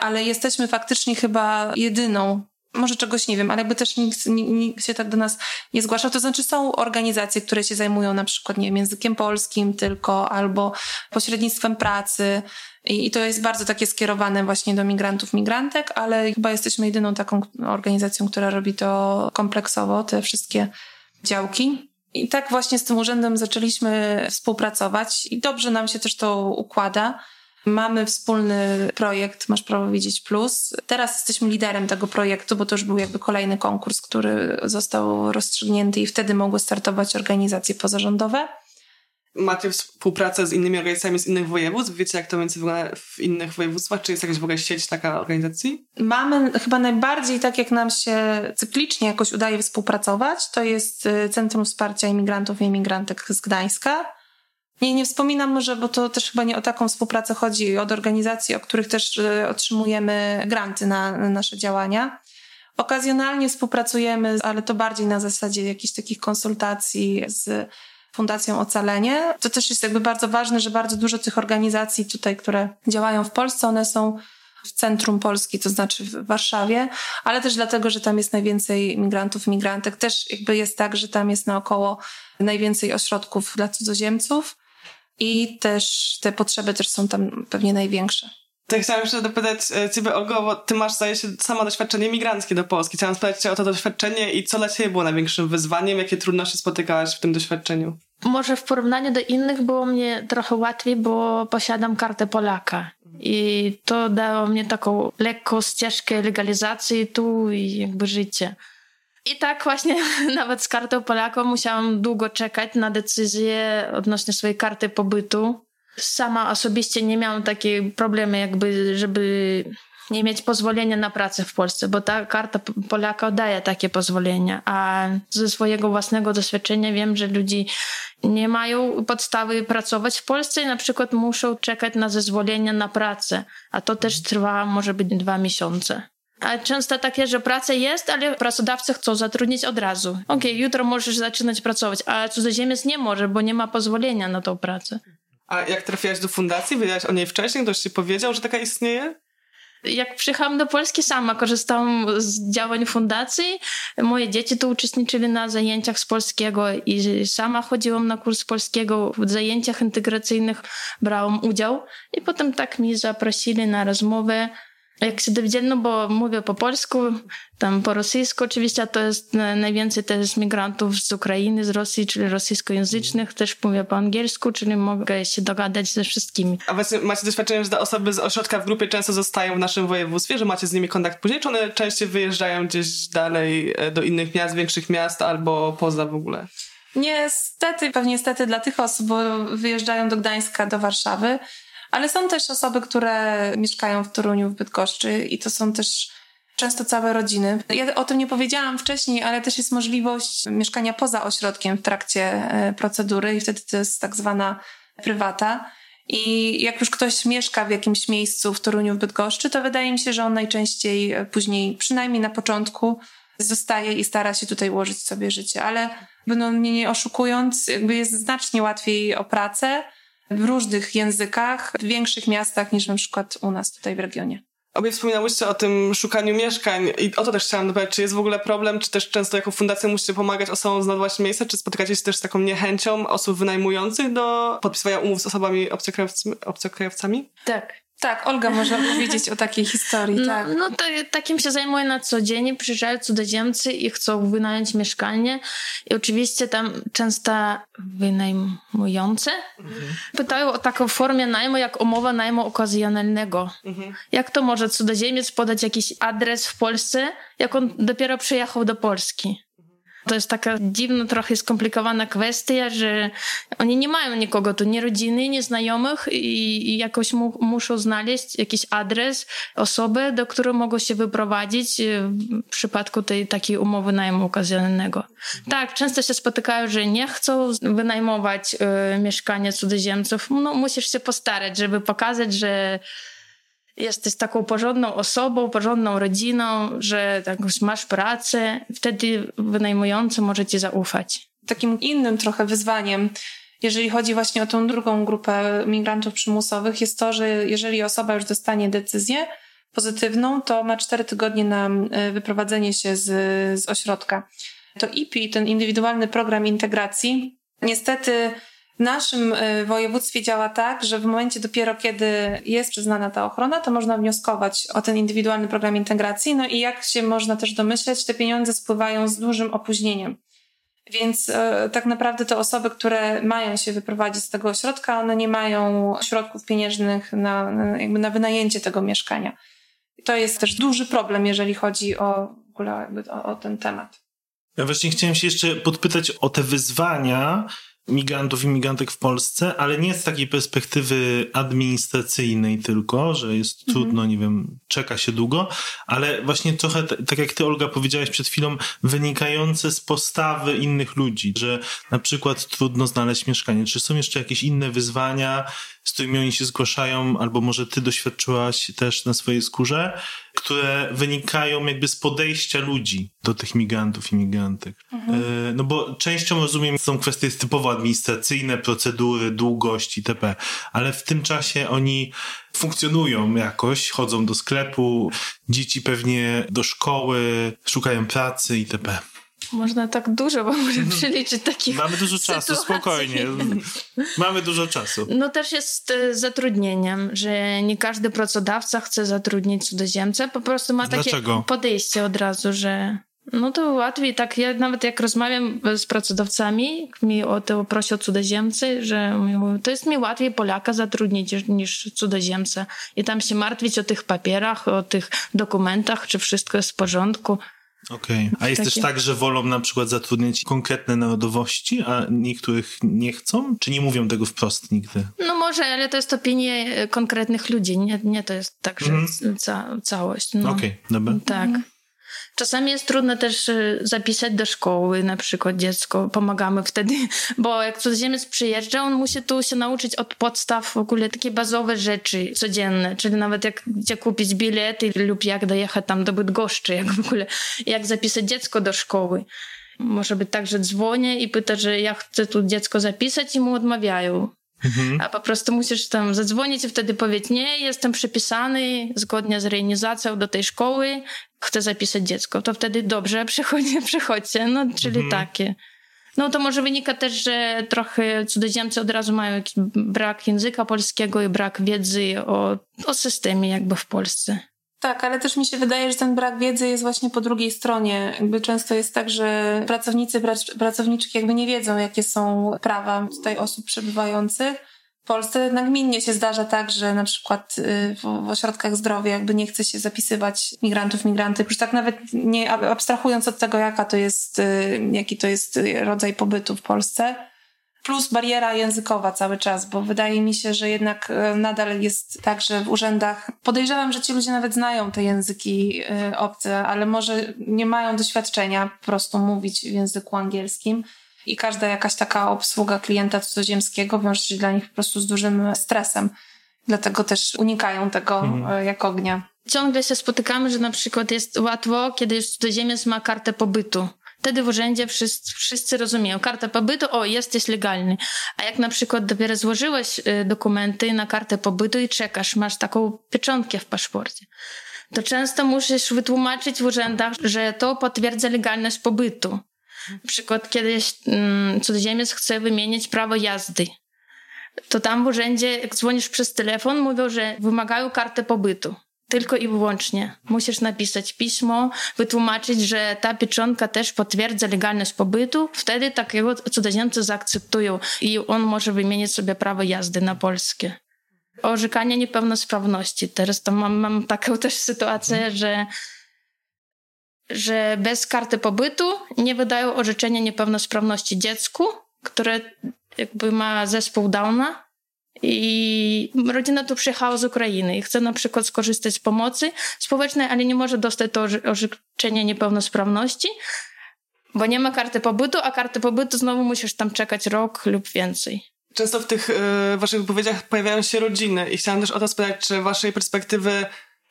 ale jesteśmy faktycznie chyba jedyną może czegoś nie wiem, ale jakby też nikt, nikt się tak do nas nie zgłaszał. To znaczy są organizacje, które się zajmują na przykład, nie wiem, językiem polskim tylko, albo pośrednictwem pracy. I, I to jest bardzo takie skierowane właśnie do migrantów, migrantek, ale chyba jesteśmy jedyną taką organizacją, która robi to kompleksowo, te wszystkie działki. I tak właśnie z tym urzędem zaczęliśmy współpracować i dobrze nam się też to układa. Mamy wspólny projekt Masz Prawo Widzieć Plus. Teraz jesteśmy liderem tego projektu, bo to już był jakby kolejny konkurs, który został rozstrzygnięty i wtedy mogły startować organizacje pozarządowe. Macie współpracę z innymi organizacjami z innych województw? Wiecie, jak to więcej wygląda w innych województwach? Czy jest jakaś w ogóle sieć taka organizacji? Mamy chyba najbardziej tak, jak nam się cyklicznie jakoś udaje współpracować. To jest y, Centrum Wsparcia Imigrantów i Imigrantek z Gdańska nie, nie wspominam może, bo to też chyba nie o taką współpracę chodzi, od organizacji, o których też e, otrzymujemy granty na nasze działania. Okazjonalnie współpracujemy, ale to bardziej na zasadzie jakichś takich konsultacji z Fundacją Ocalenie. To też jest jakby bardzo ważne, że bardzo dużo tych organizacji tutaj, które działają w Polsce, one są w centrum Polski, to znaczy w Warszawie, ale też dlatego, że tam jest najwięcej migrantów, migrantek. Też jakby jest tak, że tam jest naokoło najwięcej ośrodków dla cudzoziemców i też te potrzeby też są tam pewnie największe. To ja chciałam jeszcze dopytać e, Ciebie, Olgo, bo Ty masz, zdaje się, samo doświadczenie migranckie do Polski. Chciałam spytać Cię o to doświadczenie i co dla Ciebie było największym wyzwaniem, jakie trudności spotykałaś w tym doświadczeniu? Może w porównaniu do innych było mnie trochę łatwiej, bo posiadam kartę Polaka. I to dało mnie taką lekką ścieżkę legalizacji tu i jakby życie. I tak właśnie nawet z kartą Polaka musiałam długo czekać na decyzję odnośnie swojej karty pobytu. Sama osobiście nie miałam takiej problemy jakby, żeby nie mieć pozwolenia na pracę w Polsce, bo ta karta Polaka daje takie pozwolenia, a ze swojego własnego doświadczenia wiem, że ludzie nie mają podstawy pracować w Polsce i na przykład muszą czekać na zezwolenia na pracę, a to też trwa może być dwa miesiące. A często takie, że praca jest, ale pracodawcy chcą zatrudnić od razu. Okej, okay, jutro możesz zaczynać pracować, a cudzoziemiec nie może, bo nie ma pozwolenia na tą pracę. A jak trafiłaś do fundacji? Wiedziałaś o niej wcześniej? Ktoś ci powiedział, że taka istnieje? Jak przyjechałam do Polski, sama korzystałam z działań fundacji. Moje dzieci tu uczestniczyły na zajęciach z polskiego i sama chodziłam na kurs polskiego. W zajęciach integracyjnych brałam udział i potem tak mi zaprosili na rozmowę jak się dowiedzieli, no bo mówię po polsku, tam po rosyjsku oczywiście, a to jest najwięcej też migrantów z Ukrainy, z Rosji, czyli rosyjskojęzycznych, też mówię po angielsku, czyli mogę się dogadać ze wszystkimi. A właśnie macie doświadczenie, że te osoby z ośrodka w grupie często zostają w naszym województwie, że macie z nimi kontakt później, czy one częściej wyjeżdżają gdzieś dalej e, do innych miast, większych miast albo poza w ogóle? Niestety, pewnie niestety dla tych osób, bo wyjeżdżają do Gdańska, do Warszawy, ale są też osoby, które mieszkają w Toruniu, w Bydgoszczy i to są też często całe rodziny. Ja o tym nie powiedziałam wcześniej, ale też jest możliwość mieszkania poza ośrodkiem w trakcie e, procedury i wtedy to jest tak zwana prywata. I jak już ktoś mieszka w jakimś miejscu w Toruniu, w Bydgoszczy, to wydaje mi się, że on najczęściej e, później, przynajmniej na początku, zostaje i stara się tutaj ułożyć sobie życie. Ale no, mnie nie oszukując, jakby jest znacznie łatwiej o pracę, w różnych językach w większych miastach niż na przykład u nas tutaj w regionie. Obie wspominałyście o tym szukaniu mieszkań i o to też chciałam dopytać, czy jest w ogóle problem, czy też często jako fundacja musicie pomagać osobom znajdować miejsce, czy spotykacie się też z taką niechęcią osób wynajmujących do podpisywania umów z osobami obcokrajowcami? Tak. Tak, Olga może opowiedzieć o takiej historii, no, tak. No to, takim się zajmuję na co dzień. Przyjeżdżają cudzoziemcy i chcą wynająć mieszkanie i oczywiście tam często wynajmujące mhm. pytają o taką formę najmu jak umowa najmu okazjonalnego. Mhm. Jak to może cudzoziemiec podać jakiś adres w Polsce, jak on dopiero przyjechał do Polski? To jest taka dziwna, trochę skomplikowana kwestia, że oni nie mają nikogo tu, nie rodziny, nie znajomych i, i jakoś mu, muszą znaleźć jakiś adres, osobę, do której mogą się wyprowadzić e, w przypadku tej takiej umowy najmu okazjonalnego. Tak, często się spotykają, że nie chcą wynajmować y, mieszkania cudzoziemców. No, musisz się postarać, żeby pokazać, że jesteś taką porządną osobą, porządną rodziną, że tak, masz pracę, wtedy wynajmujący może ci zaufać. Takim innym trochę wyzwaniem, jeżeli chodzi właśnie o tą drugą grupę migrantów przymusowych, jest to, że jeżeli osoba już dostanie decyzję, pozytywną, to ma cztery tygodnie na e, wyprowadzenie się z, z ośrodka. To IPI, ten indywidualny program integracji, niestety w naszym e, województwie działa tak, że w momencie dopiero kiedy jest przyznana ta ochrona, to można wnioskować o ten indywidualny program integracji. No i jak się można też domyśleć, te pieniądze spływają z dużym opóźnieniem. Więc e, tak naprawdę te osoby, które mają się wyprowadzić z tego ośrodka, one nie mają środków pieniężnych na, jakby na wynajęcie tego mieszkania. To jest też duży problem, jeżeli chodzi o w ogóle o, o ten temat. Ja właśnie chciałem się jeszcze podpytać o te wyzwania, migrantów i migrantek w Polsce, ale nie z takiej perspektywy administracyjnej tylko, że jest mhm. trudno, nie wiem, czeka się długo, ale właśnie trochę, tak jak ty Olga powiedziałaś przed chwilą, wynikające z postawy innych ludzi, że na przykład trudno znaleźć mieszkanie. Czy są jeszcze jakieś inne wyzwania, z którymi oni się zgłaszają, albo może ty doświadczyłaś też na swojej skórze, które wynikają jakby z podejścia ludzi do tych migrantów i migrantek. Mhm. E, no bo częścią rozumiem są kwestie typowo administracyjne, procedury, długość itp., ale w tym czasie oni funkcjonują jakoś, chodzą do sklepu, dzieci pewnie do szkoły, szukają pracy itp. Można tak dużo bo może mhm. przeliczyć takich Mamy dużo czasu, sytuacji. spokojnie. Mamy dużo czasu. No też jest e, zatrudnieniem, że nie każdy pracodawca chce zatrudnić cudzoziemcę, po prostu ma takie Dlaczego? podejście od razu, że no to łatwiej, tak ja nawet jak rozmawiam z pracodawcami, mi o to prosi o cudzoziemcy, że to jest mi łatwiej Polaka zatrudnić niż cudzoziemca i tam się martwić o tych papierach, o tych dokumentach, czy wszystko jest w porządku. Okej. Okay. A jest Takie... też tak, że wolą na przykład zatrudniać konkretne narodowości, a niektórych nie chcą? Czy nie mówią tego wprost nigdy? No może, ale to jest opinie e, konkretnych ludzi. Nie, nie to jest tak, że mm. ca całość. No. Okej, okay, dobra. Tak. Mm. Czasami jest trudno też y, zapisać do szkoły na przykład dziecko. Pomagamy wtedy, bo jak cudzoziemiec przyjeżdża, on musi tu się nauczyć od podstaw w ogóle takie bazowe rzeczy codzienne, czyli nawet jak gdzie kupić bilety lub jak dojechać tam do Bydgoszczy, jak w ogóle, jak zapisać dziecko do szkoły. Może być tak, że dzwonię i pyta, że ja chcę tu dziecko zapisać i mu odmawiają. Mhm. A po prostu musisz tam zadzwonić i wtedy powiedzieć, nie, jestem przypisany zgodnie z reinizacją do tej szkoły, chcę zapisać dziecko. To wtedy dobrze, przychodzi, przychodźcie. No, czyli mhm. takie. No to może wynika też, że trochę cudzoziemcy od razu mają jakiś brak języka polskiego i brak wiedzy o, o systemie jakby w Polsce. Tak, ale też mi się wydaje, że ten brak wiedzy jest właśnie po drugiej stronie. Jakby często jest tak, że pracownicy, pracowniczki jakby nie wiedzą, jakie są prawa tutaj osób przebywających. W Polsce nagminnie się zdarza tak, że na przykład y, w, w ośrodkach zdrowia jakby nie chce się zapisywać migrantów, migranty, już tak nawet nie abstrahując od tego, jaka to jest, y, jaki to jest rodzaj pobytu w Polsce plus bariera językowa cały czas, bo wydaje mi się, że jednak e, nadal jest tak, że w urzędach podejrzewam, że ci ludzie nawet znają te języki e, obce, ale może nie mają doświadczenia po prostu mówić w języku angielskim. I każda jakaś taka obsługa klienta cudzoziemskiego wiąże się dla nich po prostu z dużym stresem. Dlatego też unikają tego mhm. E, jak ognia. Ciągle się spotykamy, że na przykład jest łatwo, kiedy już cudzoziemiec ma kartę pobytu Wtedy w urzędzie wszyscy, wszyscy rozumieją. Karta pobytu, o, jesteś legalny. A jak na przykład dopiero złożyłeś y, dokumenty na kartę pobytu i czekasz, masz taką pieczątkę w paszporcie, to często musisz wytłumaczyć w urzędach, że to potwierdza legalność pobytu. Na przykład kiedyś mm, cudzoziemiec chce wymienić prawo jazdy. To tam w urzędzie, jak dzwonisz przez telefon, mówią, że wymagają kartę pobytu. Tylko i wyłącznie. Musisz napisać pismo, wytłumaczyć, że ta pieczątka też potwierdza legalność pobytu. Wtedy takiego cudzoziemcy zaakceptują i on może wymienić sobie prawo jazdy na polskie. Orzekanie niepełnosprawności. Teraz to mam, mam taką też sytuację, że że bez karty pobytu nie wydają orzeczenia niepełnosprawności dziecku, które jakby ma zespół Downa i rodzina tu przyjechała z Ukrainy i chce na przykład skorzystać z pomocy społecznej, ale nie może dostać to orzeczenia niepełnosprawności, bo nie ma karty pobytu, a karty pobytu znowu musisz tam czekać rok lub więcej. Często w tych y, waszych wypowiedziach pojawiają się rodziny i chciałam też o to spytać, czy waszej perspektywy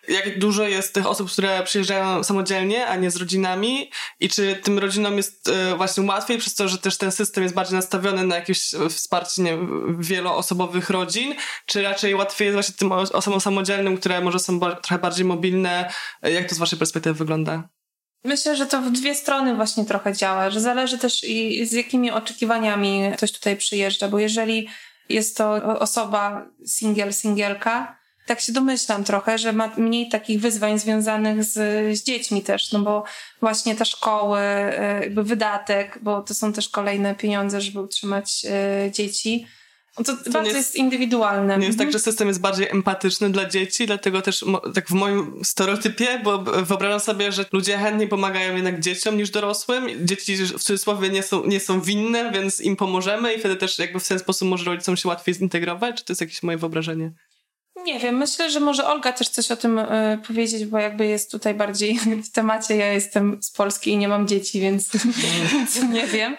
jak dużo jest tych osób, które przyjeżdżają samodzielnie, a nie z rodzinami i czy tym rodzinom jest e, właśnie łatwiej przez to, że też ten system jest bardziej nastawiony na jakieś wsparcie nie, wieloosobowych rodzin, czy raczej łatwiej jest właśnie tym osobom samodzielnym, które może są trochę bardziej mobilne? Jak to z waszej perspektywy wygląda? Myślę, że to w dwie strony właśnie trochę działa, że zależy też i z jakimi oczekiwaniami ktoś tutaj przyjeżdża, bo jeżeli jest to osoba singiel, singielka, tak się domyślam trochę, że ma mniej takich wyzwań związanych z, z dziećmi też, no bo właśnie te szkoły, e, jakby wydatek, bo to są też kolejne pieniądze, żeby utrzymać e, dzieci no to, to bardzo jest, jest indywidualne. Nie jest tak, mhm. tak, że system jest bardziej empatyczny dla dzieci, dlatego też tak w moim stereotypie, bo wyobrażam sobie, że ludzie chętniej pomagają jednak dzieciom niż dorosłym. Dzieci w cudzysłowie nie są, nie są winne, więc im pomożemy i wtedy też jakby w ten sposób może rodzicom się łatwiej zintegrować, czy to jest jakieś moje wyobrażenie? Nie wiem, myślę, że może Olga też coś o tym y, powiedzieć, bo jakby jest tutaj bardziej w temacie. Ja jestem z Polski i nie mam dzieci, więc, nie wiem.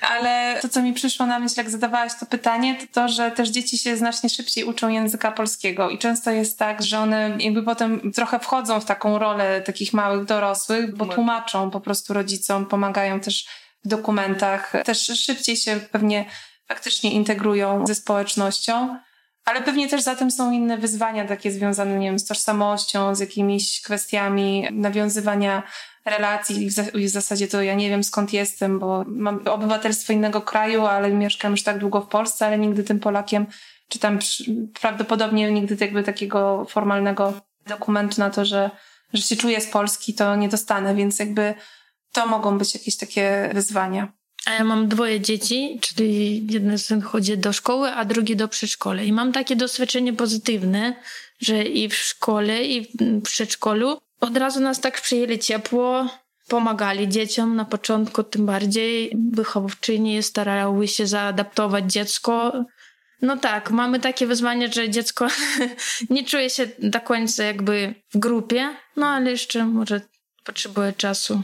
Ale to, co mi przyszło na myśl, jak zadawałaś to pytanie, to to, że też dzieci się znacznie szybciej uczą języka polskiego i często jest tak, że one jakby potem trochę wchodzą w taką rolę takich małych dorosłych, bo tłumaczą po prostu rodzicom, pomagają też w dokumentach, też szybciej się pewnie faktycznie integrują ze społecznością. Ale pewnie też za tym są inne wyzwania takie związane, nie wiem, z tożsamością, z jakimiś kwestiami nawiązywania relacji. W zasadzie to ja nie wiem skąd jestem, bo mam obywatelstwo innego kraju, ale mieszkam już tak długo w Polsce, ale nigdy tym Polakiem, czy tam prawdopodobnie nigdy jakby takiego formalnego dokumentu na to, że, że się czuję z Polski, to nie dostanę, więc jakby to mogą być jakieś takie wyzwania. A ja mam dwoje dzieci, czyli jeden syn chodzi do szkoły, a drugi do przedszkola. I mam takie doświadczenie pozytywne, że i w szkole, i w przedszkolu od razu nas tak przyjęli ciepło, pomagali dzieciom na początku, tym bardziej wychowawczyni starały się zaadaptować dziecko. No tak, mamy takie wyzwanie, że dziecko nie czuje się do końca jakby w grupie, no ale jeszcze może potrzebuje czasu.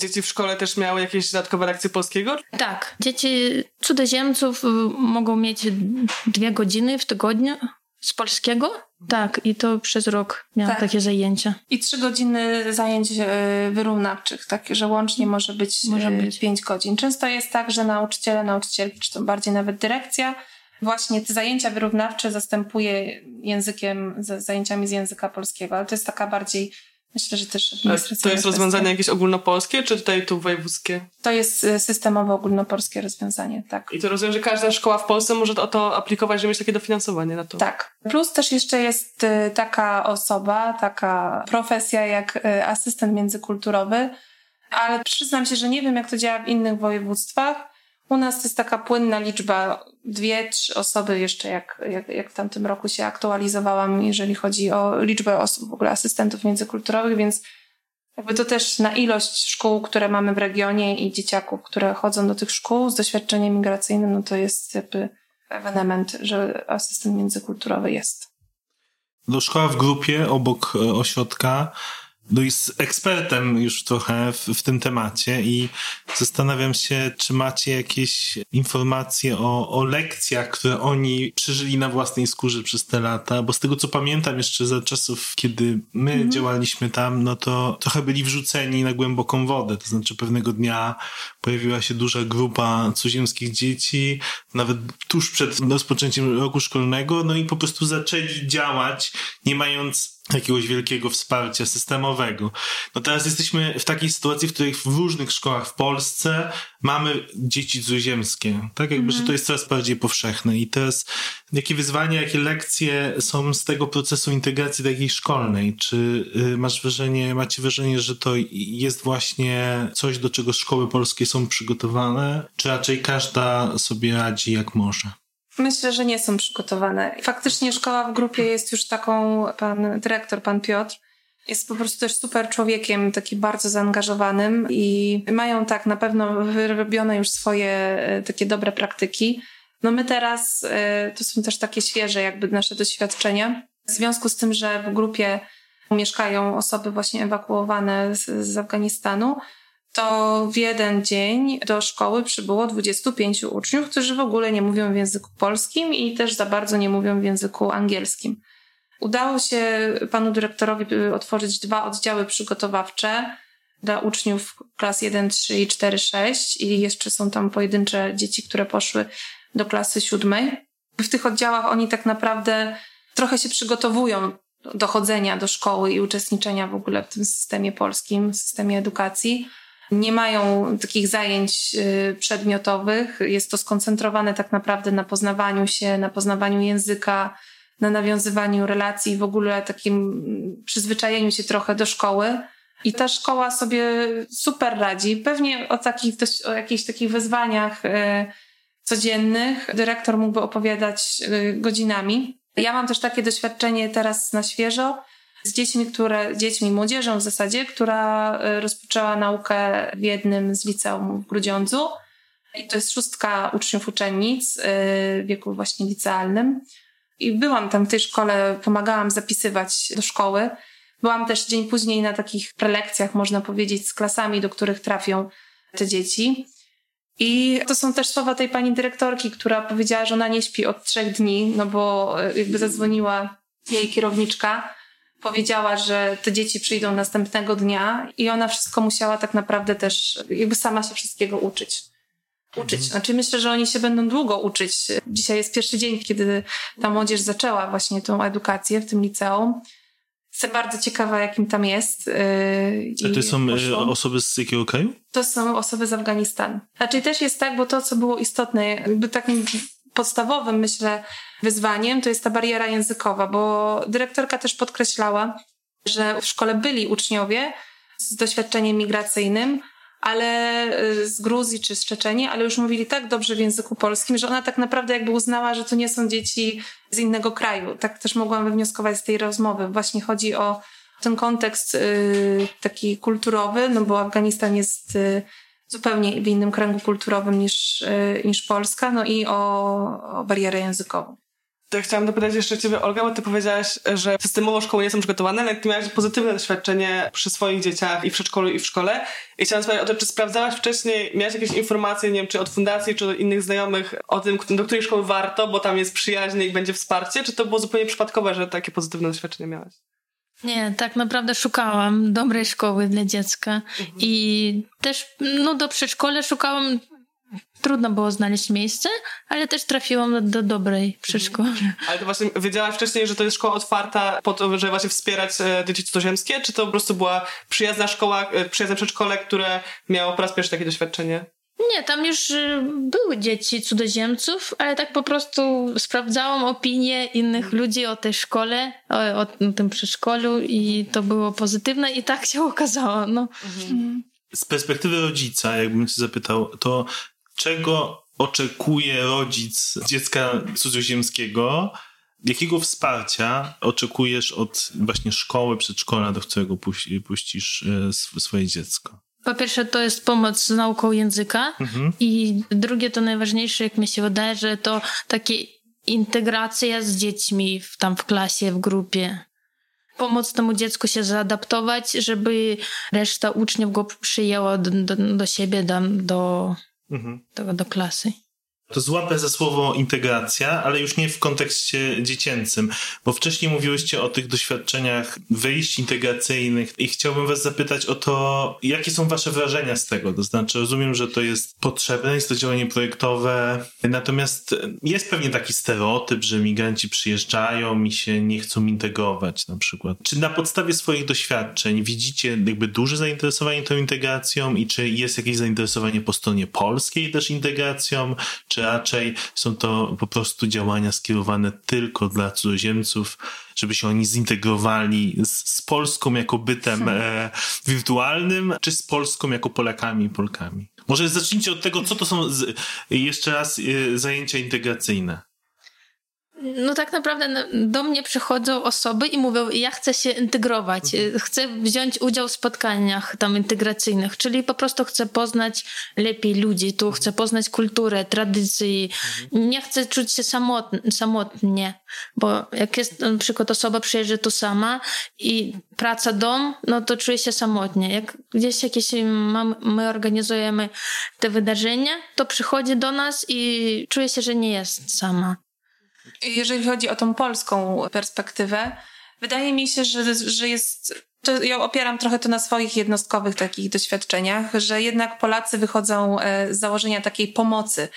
Dzieci w szkole też miały jakieś dodatkowe lekcje polskiego? Tak. Dzieci cudzoziemców y, mogą mieć dwie godziny w tygodniu z polskiego. Tak, i to przez rok miałam tak. takie zajęcia. I trzy godziny zajęć y, wyrównawczych, tak, że łącznie może być, może y, być pięć godzin. Często jest tak, że nauczyciele, nauczycielki, czy to bardziej nawet dyrekcja, właśnie te zajęcia wyrównawcze zastępuje językiem, zajęciami z języka polskiego, ale to jest taka bardziej Myślę, że też To jest rozwiązanie jakieś ogólnopolskie, czy tutaj tu wojewódzkie? To jest y, systemowe ogólnopolskie rozwiązanie, tak. I to rozumiem, że każda szkoła w Polsce może o to aplikować, żeby mieć takie dofinansowanie na to. Tak. Plus też jeszcze jest y, taka osoba, taka profesja jak y, asystent międzykulturowy, ale przyznam się, że nie wiem, jak to działa w innych województwach. U nas jest taka płynna liczba, dwie, trzy osoby jeszcze, jak, jak, jak w tamtym roku się aktualizowałam, jeżeli chodzi o liczbę osób, w ogóle asystentów międzykulturowych, więc jakby to też na ilość szkół, które mamy w regionie i dzieciaków, które chodzą do tych szkół z doświadczeniem migracyjnym, no to jest jakby ewenement, że asystent międzykulturowy jest. Do szkoła w grupie obok e, ośrodka no jest ekspertem już trochę w, w, tym temacie i zastanawiam się, czy macie jakieś informacje o, o lekcjach, które oni przeżyli na własnej skórze przez te lata, bo z tego co pamiętam jeszcze za czasów, kiedy my mhm. działaliśmy tam, no to trochę byli wrzuceni na głęboką wodę, to znaczy pewnego dnia pojawiła się duża grupa cudzoziemskich dzieci, nawet tuż przed rozpoczęciem roku szkolnego, no i po prostu zaczęli działać, nie mając jakiegoś wielkiego wsparcia systemowego. No teraz jesteśmy w takiej sytuacji, w której w różnych szkołach w Polsce mamy dzieci cudzoziemskie, tak? Jakby, mm. że to mhm. jest coraz bardziej powszechne i teraz jakie wyzwania, jakie lekcje są z tego procesu integracji takiej szkolnej? Czy y, masz wrażenie, macie wrażenie, że to jest właśnie coś, do czego szkoły polskie są przygotowane, czy raczej każda sobie radzi jak może? Myślę, że nie są przygotowane. Faktycznie szkoła w grupie jest już taką, pan dyrektor, pan Piotr, jest po prostu też super człowiekiem, taki bardzo zaangażowanym i mają tak na pewno wyrobione już swoje e, takie dobre praktyki. No my teraz, e, to są też takie świeże jakby nasze doświadczenia. W związku z tym, że w grupie mieszkają osoby właśnie ewakuowane z, z Afganistanu, to w jeden dzień do szkoły przybyło 25 uczniów, którzy w ogóle nie mówią w języku polskim i też za bardzo nie mówią w języku angielskim. Udało się panu dyrektorowi y, otworzyć dwa oddziały przygotowawcze dla uczniów klas 1, 3 i 4, 6 i jeszcze są tam pojedyncze dzieci, które poszły do klasy siódmej. W tych oddziałach oni tak naprawdę trochę się przygotowują do chodzenia do szkoły i uczestniczenia w ogóle w tym systemie polskim, systemie edukacji. Nie mają takich zajęć y, przedmiotowych. Jest to skoncentrowane tak naprawdę na poznawaniu się, na poznawaniu języka, na nawiązywaniu relacji, w ogóle takim przyzwyczajeniu się trochę do szkoły. I ta szkoła sobie super radzi. Pewnie o takich, o jakichś takich wyzwaniach y, codziennych dyrektor mógłby opowiadać y, godzinami. Ja mam też takie doświadczenie teraz na świeżo z dziećmi, które, dziećmi, młodzieżą w zasadzie, która y, rozpoczęła naukę w jednym z liceum w Grudziądzu. I to jest szóstka uczniów uczennic w wieku właśnie licealnym. I byłam tam w tej szkole, pomagałam zapisywać do szkoły. Byłam też dzień później na takich prelekcjach, można powiedzieć, z klasami, do których trafią te dzieci. I to są też słowa tej pani dyrektorki, która powiedziała, że ona nie śpi od trzech dni, no bo e, jakby zadzwoniła jej kierowniczka, powiedziała, że te dzieci przyjdą następnego dnia i ona wszystko musiała tak naprawdę też jakby sama się wszystkiego uczyć uczyć. Mhm. Znaczy myślę, że oni się będą długo uczyć. Dzisiaj jest pierwszy dzień, kiedy ta młodzież zaczęła właśnie tą edukację w tym liceum. Jestem bardzo ciekawa, jakim tam jest. Yy, A to są yy, osoby z jakiego kraju? To są osoby z Afganistanu. Znaczy też jest tak, bo to, co było istotne, jakby takim podstawowym, myślę, wyzwaniem, to jest ta bariera językowa, bo dyrektorka też podkreślała, że w szkole byli uczniowie z doświadczeniem migracyjnym, ale y, z Gruzji czy z Czeczeni, ale już mówili tak dobrze w języku polskim, że ona tak naprawdę jakby uznała, że to nie są dzieci z innego kraju. Tak też mogłam wywnioskować z tej rozmowy. Właśnie chodzi o ten kontekst y, taki kulturowy, no bo Afganistan jest y, zupełnie w innym kręgu kulturowym niż, y, niż Polska, no i o, o barierę językową. To chciałam dopytać jeszcze ciebie, Olga, bo ty powiedziałaś, że systemowo szkoły nie są przygotowane, ale ty miałaś pozytywne doświadczenie przy swoich dzieciach i w przedszkolu, i w szkole. I chciałam spytać o to, czy sprawdzałaś wcześniej, miałaś jakieś informacje, nie wiem, czy od fundacji, czy od innych znajomych o tym, do której szkoły warto, bo tam jest przyjaźnie i będzie wsparcie, czy to było zupełnie przypadkowe, że takie pozytywne doświadczenie miałaś? Nie, tak naprawdę szukałam dobrej szkoły dla dziecka mhm. i też no, do przedszkola szukałam trudno było znaleźć miejsce, ale też trafiłam do, do dobrej przedszkoły. Mhm. Ale to właśnie wiedziałaś wcześniej, że to jest szkoła otwarta po to, że właśnie wspierać e, dzieci cudzoziemskie, czy to po prostu była przyjazna szkoła, e, przyjazne przedszkole, które miało po raz pierwszy takie doświadczenie? Nie, tam już e, były dzieci cudzoziemców, ale tak po prostu sprawdzałam opinie innych ludzi o tej szkole, o, o tym przedszkolu i to było pozytywne i tak się okazało. No. Mhm. Z perspektywy rodzica, jakbym cię zapytał, to czego oczekuje rodzic dziecka cudzoziemskiego, jakiego wsparcia oczekujesz od właśnie szkoły, przedszkola, do którego puścisz e, swoje dziecko? Po pierwsze, to jest pomoc z nauką języka, mhm. i drugie, to najważniejsze, jak mi się wydaje, że to takie integracja z dziećmi w, tam w klasie, w grupie. Pomóc temu dziecku się zaadaptować, żeby reszta uczniów go przyjęła do, do, do siebie, do, do mhm. do, do klasy. To złapę za słowo integracja, ale już nie w kontekście dziecięcym, bo wcześniej mówiłyście o tych doświadczeniach wyjść integracyjnych i chciałbym was zapytać o to, jakie są wasze wrażenia z tego? To znaczy, rozumiem, że to jest potrzebne, jest to działanie projektowe, natomiast jest pewnie taki stereotyp, że migranci przyjeżdżają i się nie chcą integrować na przykład. Czy na podstawie swoich doświadczeń widzicie jakby duże zainteresowanie tą integracją i czy jest jakieś zainteresowanie po stronie polskiej też integracją, czy raczej są to po prostu działania skierowane tylko dla cudzoziemców, żeby się oni zintegrowali z, z Polską jako bytem e, wirtualnym, czy z Polską jako Polakami i Polkami? Może zacznijcie od tego, co to są z, jeszcze raz e, zajęcia integracyjne. No tak naprawdę do mnie przychodzą osoby i mówią, ja chcę się integrować, mhm. chcę wziąć udział w spotkaniach tam integracyjnych, czyli po prostu chcę poznać lepiej ludzi, tu chcę poznać kulturę, tradycje, mhm. nie chcę czuć się samotnie, samotnie, bo jak jest na przykład osoba przyjeżdża tu sama i praca, dom, no to czuję się samotnie. Jak gdzieś jakieś my organizujemy te wydarzenia, to przychodzi do nas i czuje się, że nie jest sama. Jeżeli chodzi o tą polską perspektywę, wydaje mi się, że, że jest to ja opieram trochę to na swoich jednostkowych takich doświadczeniach, że jednak Polacy wychodzą e, z założenia takiej pomocy.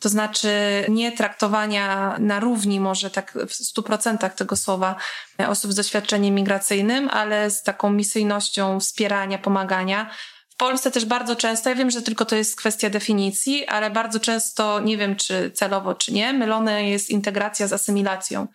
To znaczy nie traktowania na równi może tak w stu procentach tego słowa e, osób z doświadczeniem migracyjnym, ale z taką misyjnością wspierania, pomagania. Polsce też bardzo często, ja wiem, że tylko to jest kwestia definicji, ale bardzo często, nie wiem czy celowo czy nie, mylona jest integracja z asymilacją.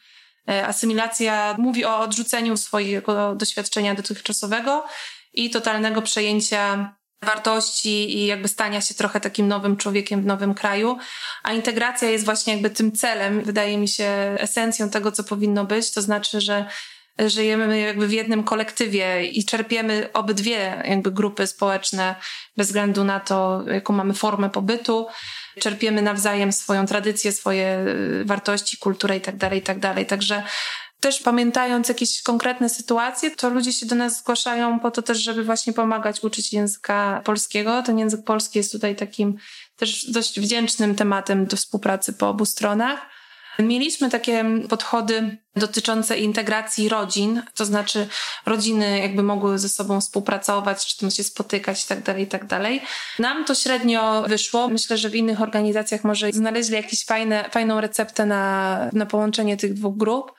E, asymilacja mówi o odrzuceniu swojego doświadczenia dotychczasowego i totalnego przejęcia wartości i jakby stania się trochę takim nowym człowiekiem w nowym kraju, a integracja jest właśnie jakby tym celem, wydaje mi się, esencją tego, co powinno być, to znaczy, że żyjemy jakby w jednym kolektywie i czerpiemy obydwie jakby grupy społeczne bez względu na to, jaką mamy formę pobytu, czerpiemy nawzajem swoją tradycję, swoje y, wartości, kulturę i tak dalej, i tak. Także też pamiętając jakieś konkretne sytuacje, to ludzie się do nas zgłaszają po to też, żeby właśnie pomagać uczyć języka polskiego. Ten język polski jest tutaj takim też dość wdzięcznym tematem do współpracy po obu stronach. Mieliśmy takie podchody dotyczące integracji rodzin, to znaczy rodziny jakby mogły ze sobą współpracować, czy tam się spotykać i tak dalej, i tak dalej. Nam to średnio wyszło. Myślę, że w innych organizacjach może znaleźli jakąś fajną receptę na, na połączenie tych dwóch grup.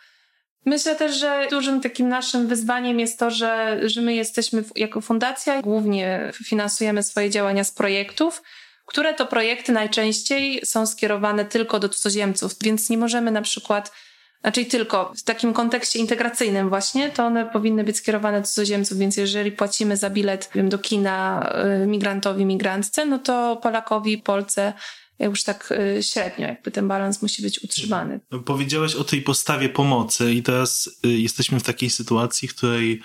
Myślę też, że dużym takim naszym wyzwaniem jest to, że, że my jesteśmy jako fundacja, głównie finansujemy swoje działania z projektów, które to projekty najczęściej są skierowane tylko do cudzoziemców, więc nie możemy na przykład, znaczy tylko w takim kontekście integracyjnym właśnie, to one powinny być skierowane do cudzoziemców, więc jeżeli płacimy za bilet wiem, do kina y, migrantowi, migrantce, no to Polakowi, Polce już tak y, średnio, jakby ten balans musi być utrzymany. Powiedziałaś o tej postawie pomocy i teraz y, jesteśmy w takiej sytuacji, w której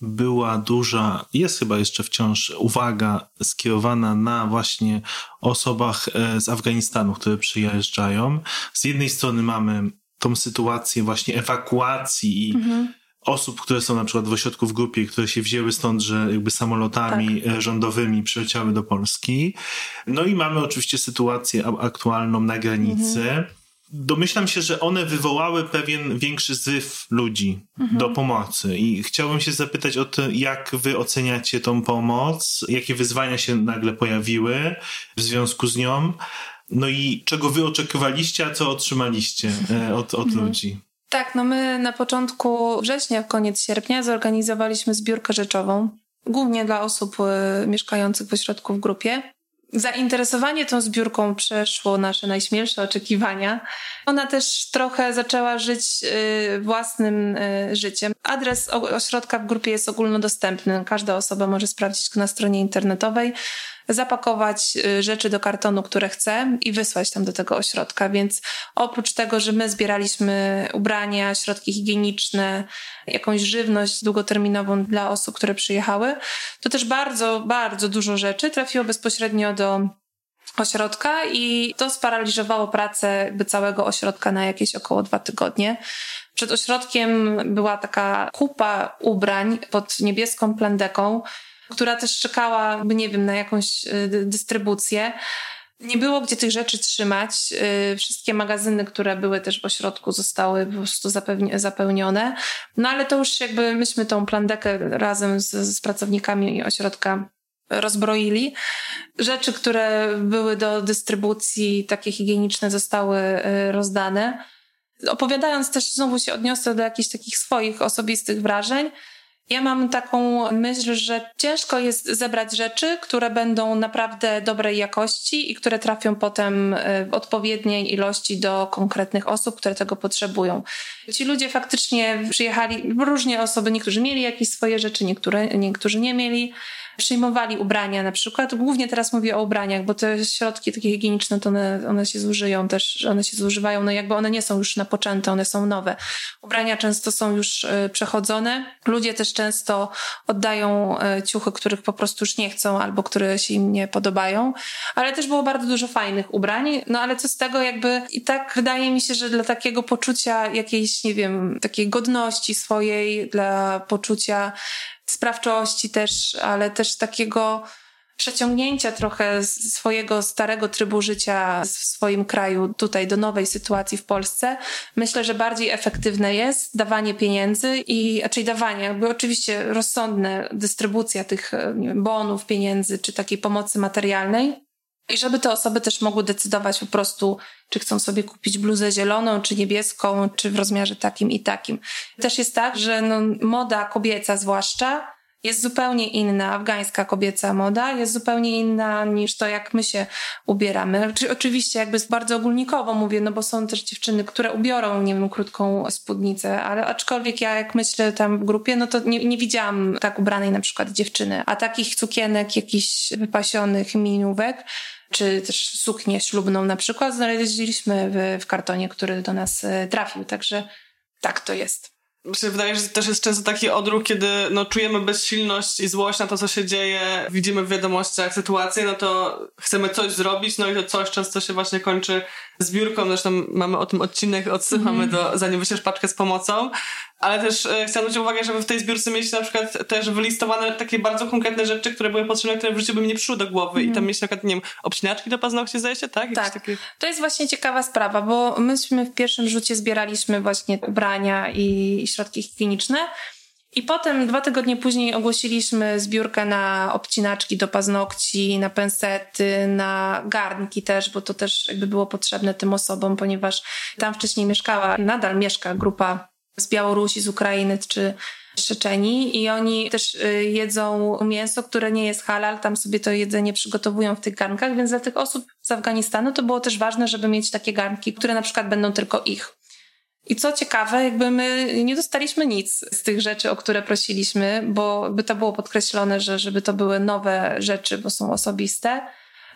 była duża, jest chyba jeszcze wciąż uwaga skierowana na właśnie osobach e, z Afganistanu, które przyjeżdżają. Z jednej strony mamy tą sytuację właśnie ewakuacji i mhm. osób, które są na przykład w ośrodku w grupie, które się wzięły stąd, że jakby samolotami tak. E, rządowymi przyleciały do Polski. No i mamy oczywiście sytuację aktualną na granicy. Mhm domyślam się, że one wywołały pewien większy zryw ludzi mhm. do pomocy. I chciałbym się zapytać o to, jak wy oceniacie tą pomoc, jakie wyzwania się nagle pojawiły w związku z nią, no i czego wy oczekiwaliście, a co otrzymaliście e, od, od mhm. ludzi. Tak, no my na początku września, koniec sierpnia zorganizowaliśmy zbiórkę rzeczową, głównie dla osób e, mieszkających w ośrodku w grupie. Zainteresowanie tą zbiórką przeszło nasze najśmielsze oczekiwania. Ona też trochę zaczęła żyć y, własnym y, życiem. Adres ośrodka w grupie jest ogólnodostępny. Każda osoba może sprawdzić go na stronie internetowej zapakować y, rzeczy do kartonu, które chce i wysłać tam do tego ośrodka. Więc oprócz tego, że my zbieraliśmy ubrania, środki higieniczne, jakąś żywność długoterminową dla osób, które przyjechały, to też bardzo, bardzo dużo rzeczy trafiło bezpośrednio do ośrodka i to sparaliżowało pracę jakby całego ośrodka na jakieś około dwa tygodnie. Przed ośrodkiem była taka kupa ubrań pod niebieską plandeką, która też czekała, nie wiem, na jakąś y, dystrybucję. Nie było gdzie tych rzeczy trzymać. Y, wszystkie magazyny, które były też w ośrodku, zostały po prostu zapełnione. No ale to już jakby myśmy tą plandekę razem z, z pracownikami ośrodka rozbroili. Rzeczy, które były do dystrybucji, takie higieniczne, zostały y, rozdane. Opowiadając też, znowu się odniosę do jakichś takich swoich osobistych wrażeń. Ja mam taką myśl, że ciężko jest zebrać rzeczy, które będą naprawdę dobrej jakości i które trafią potem e, w odpowiedniej ilości do konkretnych osób, które tego potrzebują. Ci ludzie faktycznie przyjechali, różnie osoby, niektórzy mieli jakieś swoje rzeczy, niektóre, niektórzy nie mieli przyjmowali ubrania na przykład. Głównie teraz mówię o ubraniach, bo te środki takie higieniczne, to one, one się zużyją też, one się zużywają, no jakby one nie są już napoczęte, one są nowe. Ubrania często są już e, przechodzone. Ludzie też często oddają e, ciuchy, których po prostu już nie chcą albo które się im nie podobają. Ale też było bardzo dużo fajnych ubrań. No ale co z tego jakby i tak wydaje mi się, że dla takiego poczucia jakiejś, nie wiem, takiej godności swojej, dla poczucia sprawczości też, ale też takiego przeciągnięcia trochę swojego starego trybu życia w swoim kraju tutaj do nowej sytuacji w Polsce, myślę, że bardziej efektywne jest dawanie pieniędzy i, czyli dawanie, jakby oczywiście rozsądne dystrybucja tych wiem, bonów, pieniędzy czy takiej pomocy materialnej. I żeby te osoby też mogły decydować po prostu, czy chcą sobie kupić bluzę zieloną, czy niebieską, czy w rozmiarze takim i takim. Też jest tak, że no, moda kobieca zwłaszcza jest zupełnie inna, afgańska kobieca moda jest zupełnie inna niż to, jak my się ubieramy. Oczywiście jakby bardzo ogólnikowo mówię, no bo są też dziewczyny, które ubiorą, nie wiem, krótką spódnicę, ale aczkolwiek ja jak myślę tam w grupie, no to nie, nie widziałam tak ubranej na przykład dziewczyny, a takich cukienek, jakichś wypasionych minówek, czy też suknię ślubną na przykład znaleźliśmy w, w kartonie, który do nas e, trafił, także tak to jest się wydaje, że też jest często taki odruch, kiedy no, czujemy bezsilność i złość na to, co się dzieje, widzimy w wiadomościach sytuację, no to chcemy coś zrobić, no i to coś często się właśnie kończy zbiórką. Zresztą mamy o tym odcinek, odsyłamy mm. do, zanim wyślesz paczkę z pomocą. Ale też e, chciałam zwrócić uwagę, żeby w tej zbiórce mieć na przykład też wylistowane takie bardzo konkretne rzeczy, które były potrzebne, które w życiu by mi nie przyszły do głowy. Mm. I tam mhm. mieć na przykład, nie wiem, obcinaczki do paznokci, zdaje się, tak? Jakieś tak. Takie... To jest właśnie ciekawa sprawa, bo myśmy w pierwszym rzucie zbieraliśmy właśnie ubrania i środki higieniczne. I potem dwa tygodnie później ogłosiliśmy zbiórkę na obcinaczki do paznokci, na pensety, na garnki też, bo to też jakby było potrzebne tym osobom, ponieważ tam wcześniej mieszkała, nadal mieszka grupa z Białorusi, z Ukrainy czy z Czeczeni i oni też y, jedzą mięso, które nie jest halal, tam sobie to jedzenie przygotowują w tych garnkach, więc dla tych osób z Afganistanu to było też ważne, żeby mieć takie garnki, które na przykład będą tylko ich. I co ciekawe, jakby my nie dostaliśmy nic z tych rzeczy, o które prosiliśmy, bo by to było podkreślone, że żeby to były nowe rzeczy, bo są osobiste.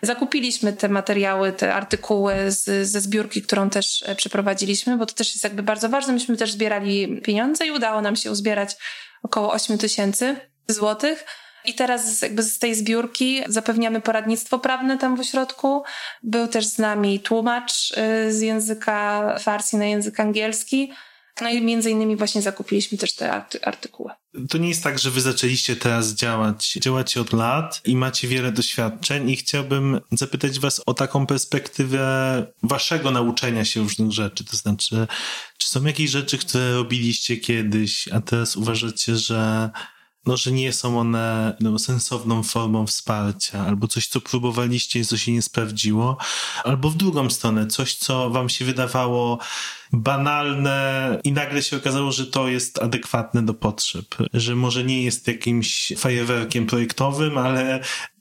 Zakupiliśmy te materiały, te artykuły z, ze zbiórki, którą też e, przeprowadziliśmy, bo to też jest jakby bardzo ważne. Myśmy też zbierali pieniądze i udało nam się uzbierać około 8 tysięcy złotych. I teraz jakby z tej zbiórki zapewniamy poradnictwo prawne tam w ośrodku. Był też z nami tłumacz y, z języka farsi na język angielski. No i między innymi właśnie zakupiliśmy też te artykuły. To nie jest tak, że wy zaczęliście teraz działać. Działacie od lat i macie wiele doświadczeń i chciałbym zapytać was o taką perspektywę waszego nauczenia się różnych rzeczy. To znaczy, czy są jakieś rzeczy, które robiliście kiedyś, a teraz uważacie, że no, że nie są one no, sensowną formą wsparcia, albo coś, co próbowaliście i co się nie sprawdziło, albo w drugą stronę, coś, co wam się wydawało banalne i nagle się okazało, że to jest adekwatne do potrzeb, że może nie jest jakimś fajerwerkiem projektowym, ale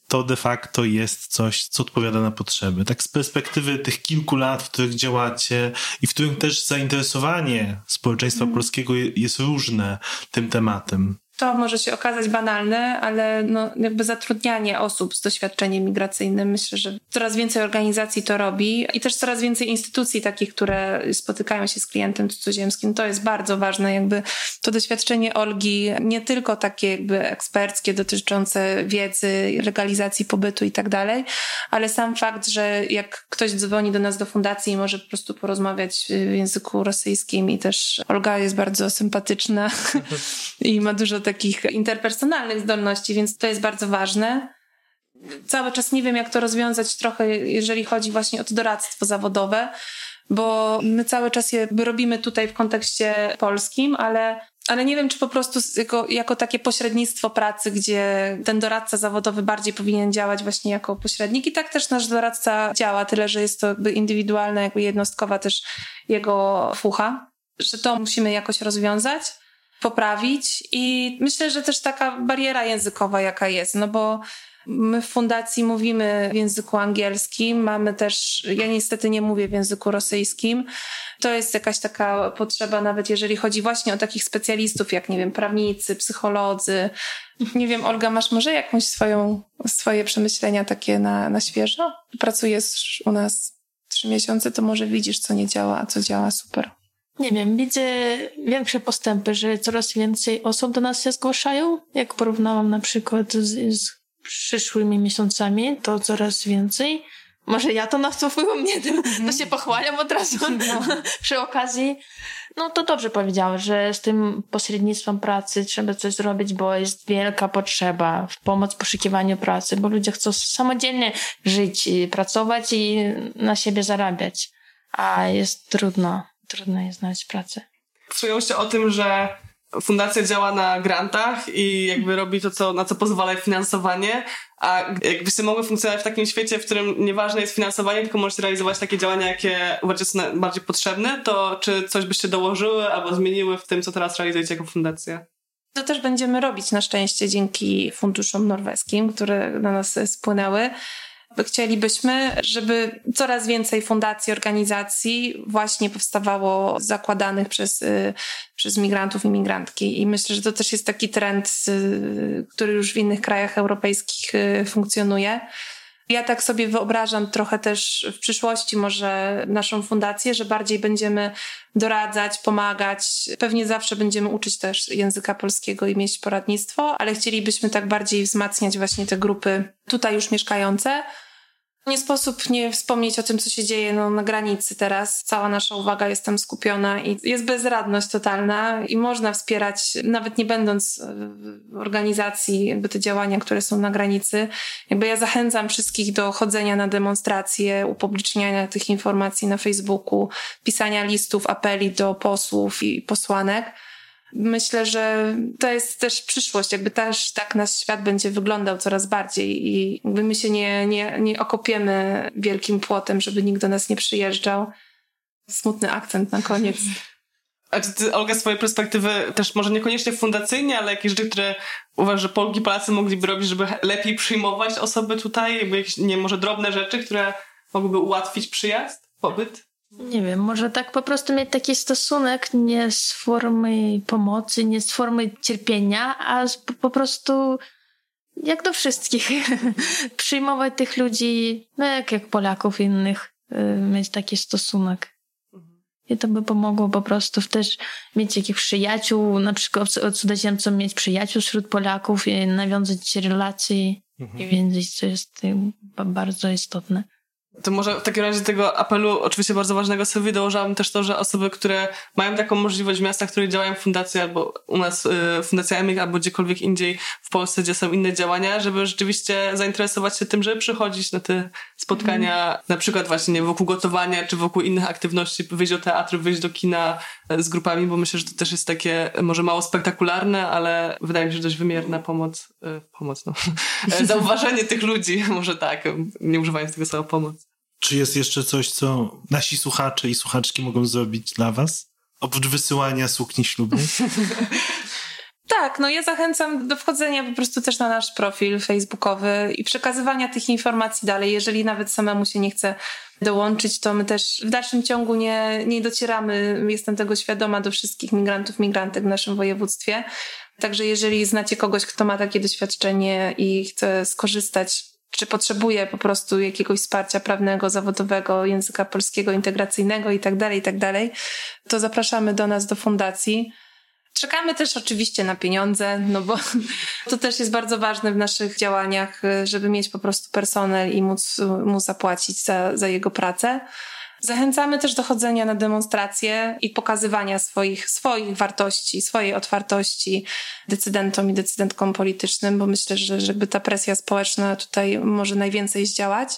to de facto jest coś, co odpowiada na potrzeby. Tak z perspektywy tych kilku lat, w których działacie i w którym też zainteresowanie społeczeństwa mm. polskiego jest różne tym tematem to może się okazać banalne, ale no, jakby zatrudnianie osób z doświadczeniem migracyjnym, myślę, że coraz więcej organizacji to robi i też coraz więcej instytucji takich, które spotykają się z klientem cudzoziemskim. To jest bardzo ważne, jakby to doświadczenie Olgi, nie tylko takie jakby eksperckie dotyczące wiedzy, legalizacji pobytu i tak dalej, ale sam fakt, że jak ktoś dzwoni do nas do fundacji i może po prostu porozmawiać w języku rosyjskim i też Olga jest bardzo sympatyczna i ma dużo takich interpersonalnych zdolności, więc to jest bardzo ważne. Cały czas nie wiem, jak to rozwiązać trochę, jeżeli chodzi właśnie o to doradztwo zawodowe, bo my cały czas je robimy tutaj w kontekście polskim, ale, ale nie wiem, czy po prostu jako, jako takie pośrednictwo pracy, gdzie ten doradca zawodowy bardziej powinien działać właśnie jako pośrednik i tak też nasz doradca działa, tyle że jest to jakby indywidualna, jakby jednostkowa też jego fucha, że to musimy jakoś rozwiązać poprawić i myślę, że też taka bariera językowa jaka jest, no bo My w fundacji mówimy w języku angielskim, mamy też, ja niestety nie mówię w języku rosyjskim. To jest jakaś taka potrzeba, nawet jeżeli chodzi właśnie o takich specjalistów, jak nie wiem, prawnicy, psycholodzy. Nie wiem, Olga, masz może jakąś swoją, swoje przemyślenia takie na, na świeżo? Pracujesz u nas trzy miesiące, to może widzisz, co nie działa, a co działa super. Nie wiem, widzę większe postępy, że coraz więcej osób do nas się zgłaszają. Jak porównałam na przykład z, z przyszłymi miesiącami, to coraz więcej. Może ja to nasłuchuję, nie wiem, to się pochwaliam od razu no. przy okazji. No to dobrze powiedziałeś, że z tym pośrednictwem pracy trzeba coś zrobić, bo jest wielka potrzeba w pomoc w poszukiwaniu pracy, bo ludzie chcą samodzielnie żyć, i pracować i na siebie zarabiać, a jest trudno, trudno jest znaleźć pracę. Wspomniałyście o tym, że fundacja działa na grantach i jakby robi to, co, na co pozwala finansowanie, a jakbyście mogły funkcjonować w takim świecie, w którym nieważne jest finansowanie, tylko możecie realizować takie działania, jakie uważacie są bardziej potrzebne, to czy coś byście dołożyły albo zmieniły w tym, co teraz realizujecie jako fundacja? To też będziemy robić na szczęście dzięki funduszom norweskim, które na nas spłynęły. Chcielibyśmy, żeby coraz więcej fundacji, organizacji właśnie powstawało zakładanych przez, y, przez migrantów i migrantki. I myślę, że to też jest taki trend, y, który już w innych krajach europejskich y, funkcjonuje. Ja tak sobie wyobrażam trochę też w przyszłości może naszą fundację, że bardziej będziemy doradzać, pomagać. Pewnie zawsze będziemy uczyć też języka polskiego i mieć poradnictwo, ale chcielibyśmy tak bardziej wzmacniać właśnie te grupy tutaj już mieszkające, nie sposób nie wspomnieć o tym, co się dzieje no, na granicy teraz. Cała nasza uwaga jest tam skupiona i jest bezradność totalna i można wspierać, nawet nie będąc w organizacji, jakby te działania, które są na granicy. Jakby ja zachęcam wszystkich do chodzenia na demonstracje, upubliczniania tych informacji na Facebooku, pisania listów, apeli do posłów i posłanek myślę, że to jest też przyszłość, jakby też tak nasz świat będzie wyglądał coraz bardziej i jakby my się nie, nie, nie okopiemy wielkim płotem, żeby nikt do nas nie przyjeżdżał. Smutny akcent na koniec. A czy ty, Olga, z perspektywy też może niekoniecznie fundacyjnie, ale jakieś rzeczy, które uważasz, że Polki, Polacy mogliby robić, żeby lepiej przyjmować osoby tutaj? Jakieś, nie może drobne rzeczy, które mogłyby ułatwić przyjazd, pobyt? Nie wiem, może tak po prostu mieć taki stosunek nie z formy pomocy, nie z formy cierpienia, a z, po prostu jak do wszystkich. Przyjmować tych ludzi, no jak, jak Polaków innych, y, mieć taki stosunek. I to by pomogło po prostu też mieć jakichś przyjaciół, na przykład cudzoziemcom mieć przyjaciół wśród Polaków i nawiązać relacje mhm. i wiedzieć, co jest bardzo istotne. To może w takim razie tego apelu, oczywiście bardzo ważnego sobie dołożyłabym też to, że osoby, które mają taką możliwość w miastach, w których działają fundacje, albo u nas y, Fundacja EMIG, albo gdziekolwiek indziej w Polsce, gdzie są inne działania, żeby rzeczywiście zainteresować się tym, żeby przychodzić na te spotkania, mm. na przykład właśnie nie, wokół gotowania, czy wokół innych aktywności, wyjść do teatru, wyjść do kina e, z grupami, bo myślę, że to też jest takie może mało spektakularne, ale wydaje mi się, że dość wymierna pomoc, y, pomoc no, e, zauważenie tych ludzi, może tak, nie używając tego słowa pomoc. Czy jest jeszcze coś, co nasi słuchacze i słuchaczki mogą zrobić dla was? Oprócz wysyłania sukni ślubnych? Tak, no ja zachęcam do wchodzenia po prostu też na nasz profil facebookowy i przekazywania tych informacji dalej. Jeżeli nawet samemu się nie chce dołączyć, to my też w dalszym ciągu nie, nie docieramy, jestem tego świadoma, do wszystkich migrantów, migrantek w naszym województwie. Także jeżeli znacie kogoś, kto ma takie doświadczenie i chce skorzystać czy potrzebuje po prostu jakiegoś wsparcia prawnego, zawodowego, języka polskiego, integracyjnego i tak dalej, i tak to zapraszamy do nas, do fundacji. Czekamy też oczywiście na pieniądze, no bo to też jest bardzo ważne w naszych działaniach, żeby mieć po prostu personel i móc mu zapłacić za, za jego pracę. Zachęcamy też do chodzenia na demonstracje i pokazywania swoich, swoich wartości, swojej otwartości decydentom i decydentkom politycznym, bo myślę, że żeby ta presja społeczna tutaj może najwięcej zdziałać.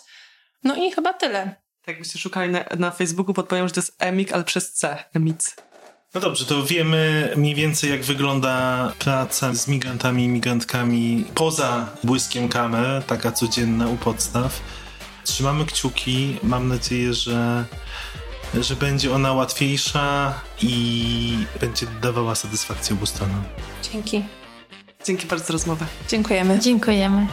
No i chyba tyle. Tak byście szukali na, na Facebooku, podpowiem, że to jest EMIC, ale przez C, EMIC. No dobrze, to wiemy mniej więcej, jak wygląda praca z migrantami i migrantkami poza błyskiem kamer, taka codzienna u podstaw. Trzymamy kciuki. Mam nadzieję, że, że będzie ona łatwiejsza i będzie dawała satysfakcję obu stronom. Dzięki. Dzięki bardzo za rozmowę. Dziękujemy. Dziękujemy.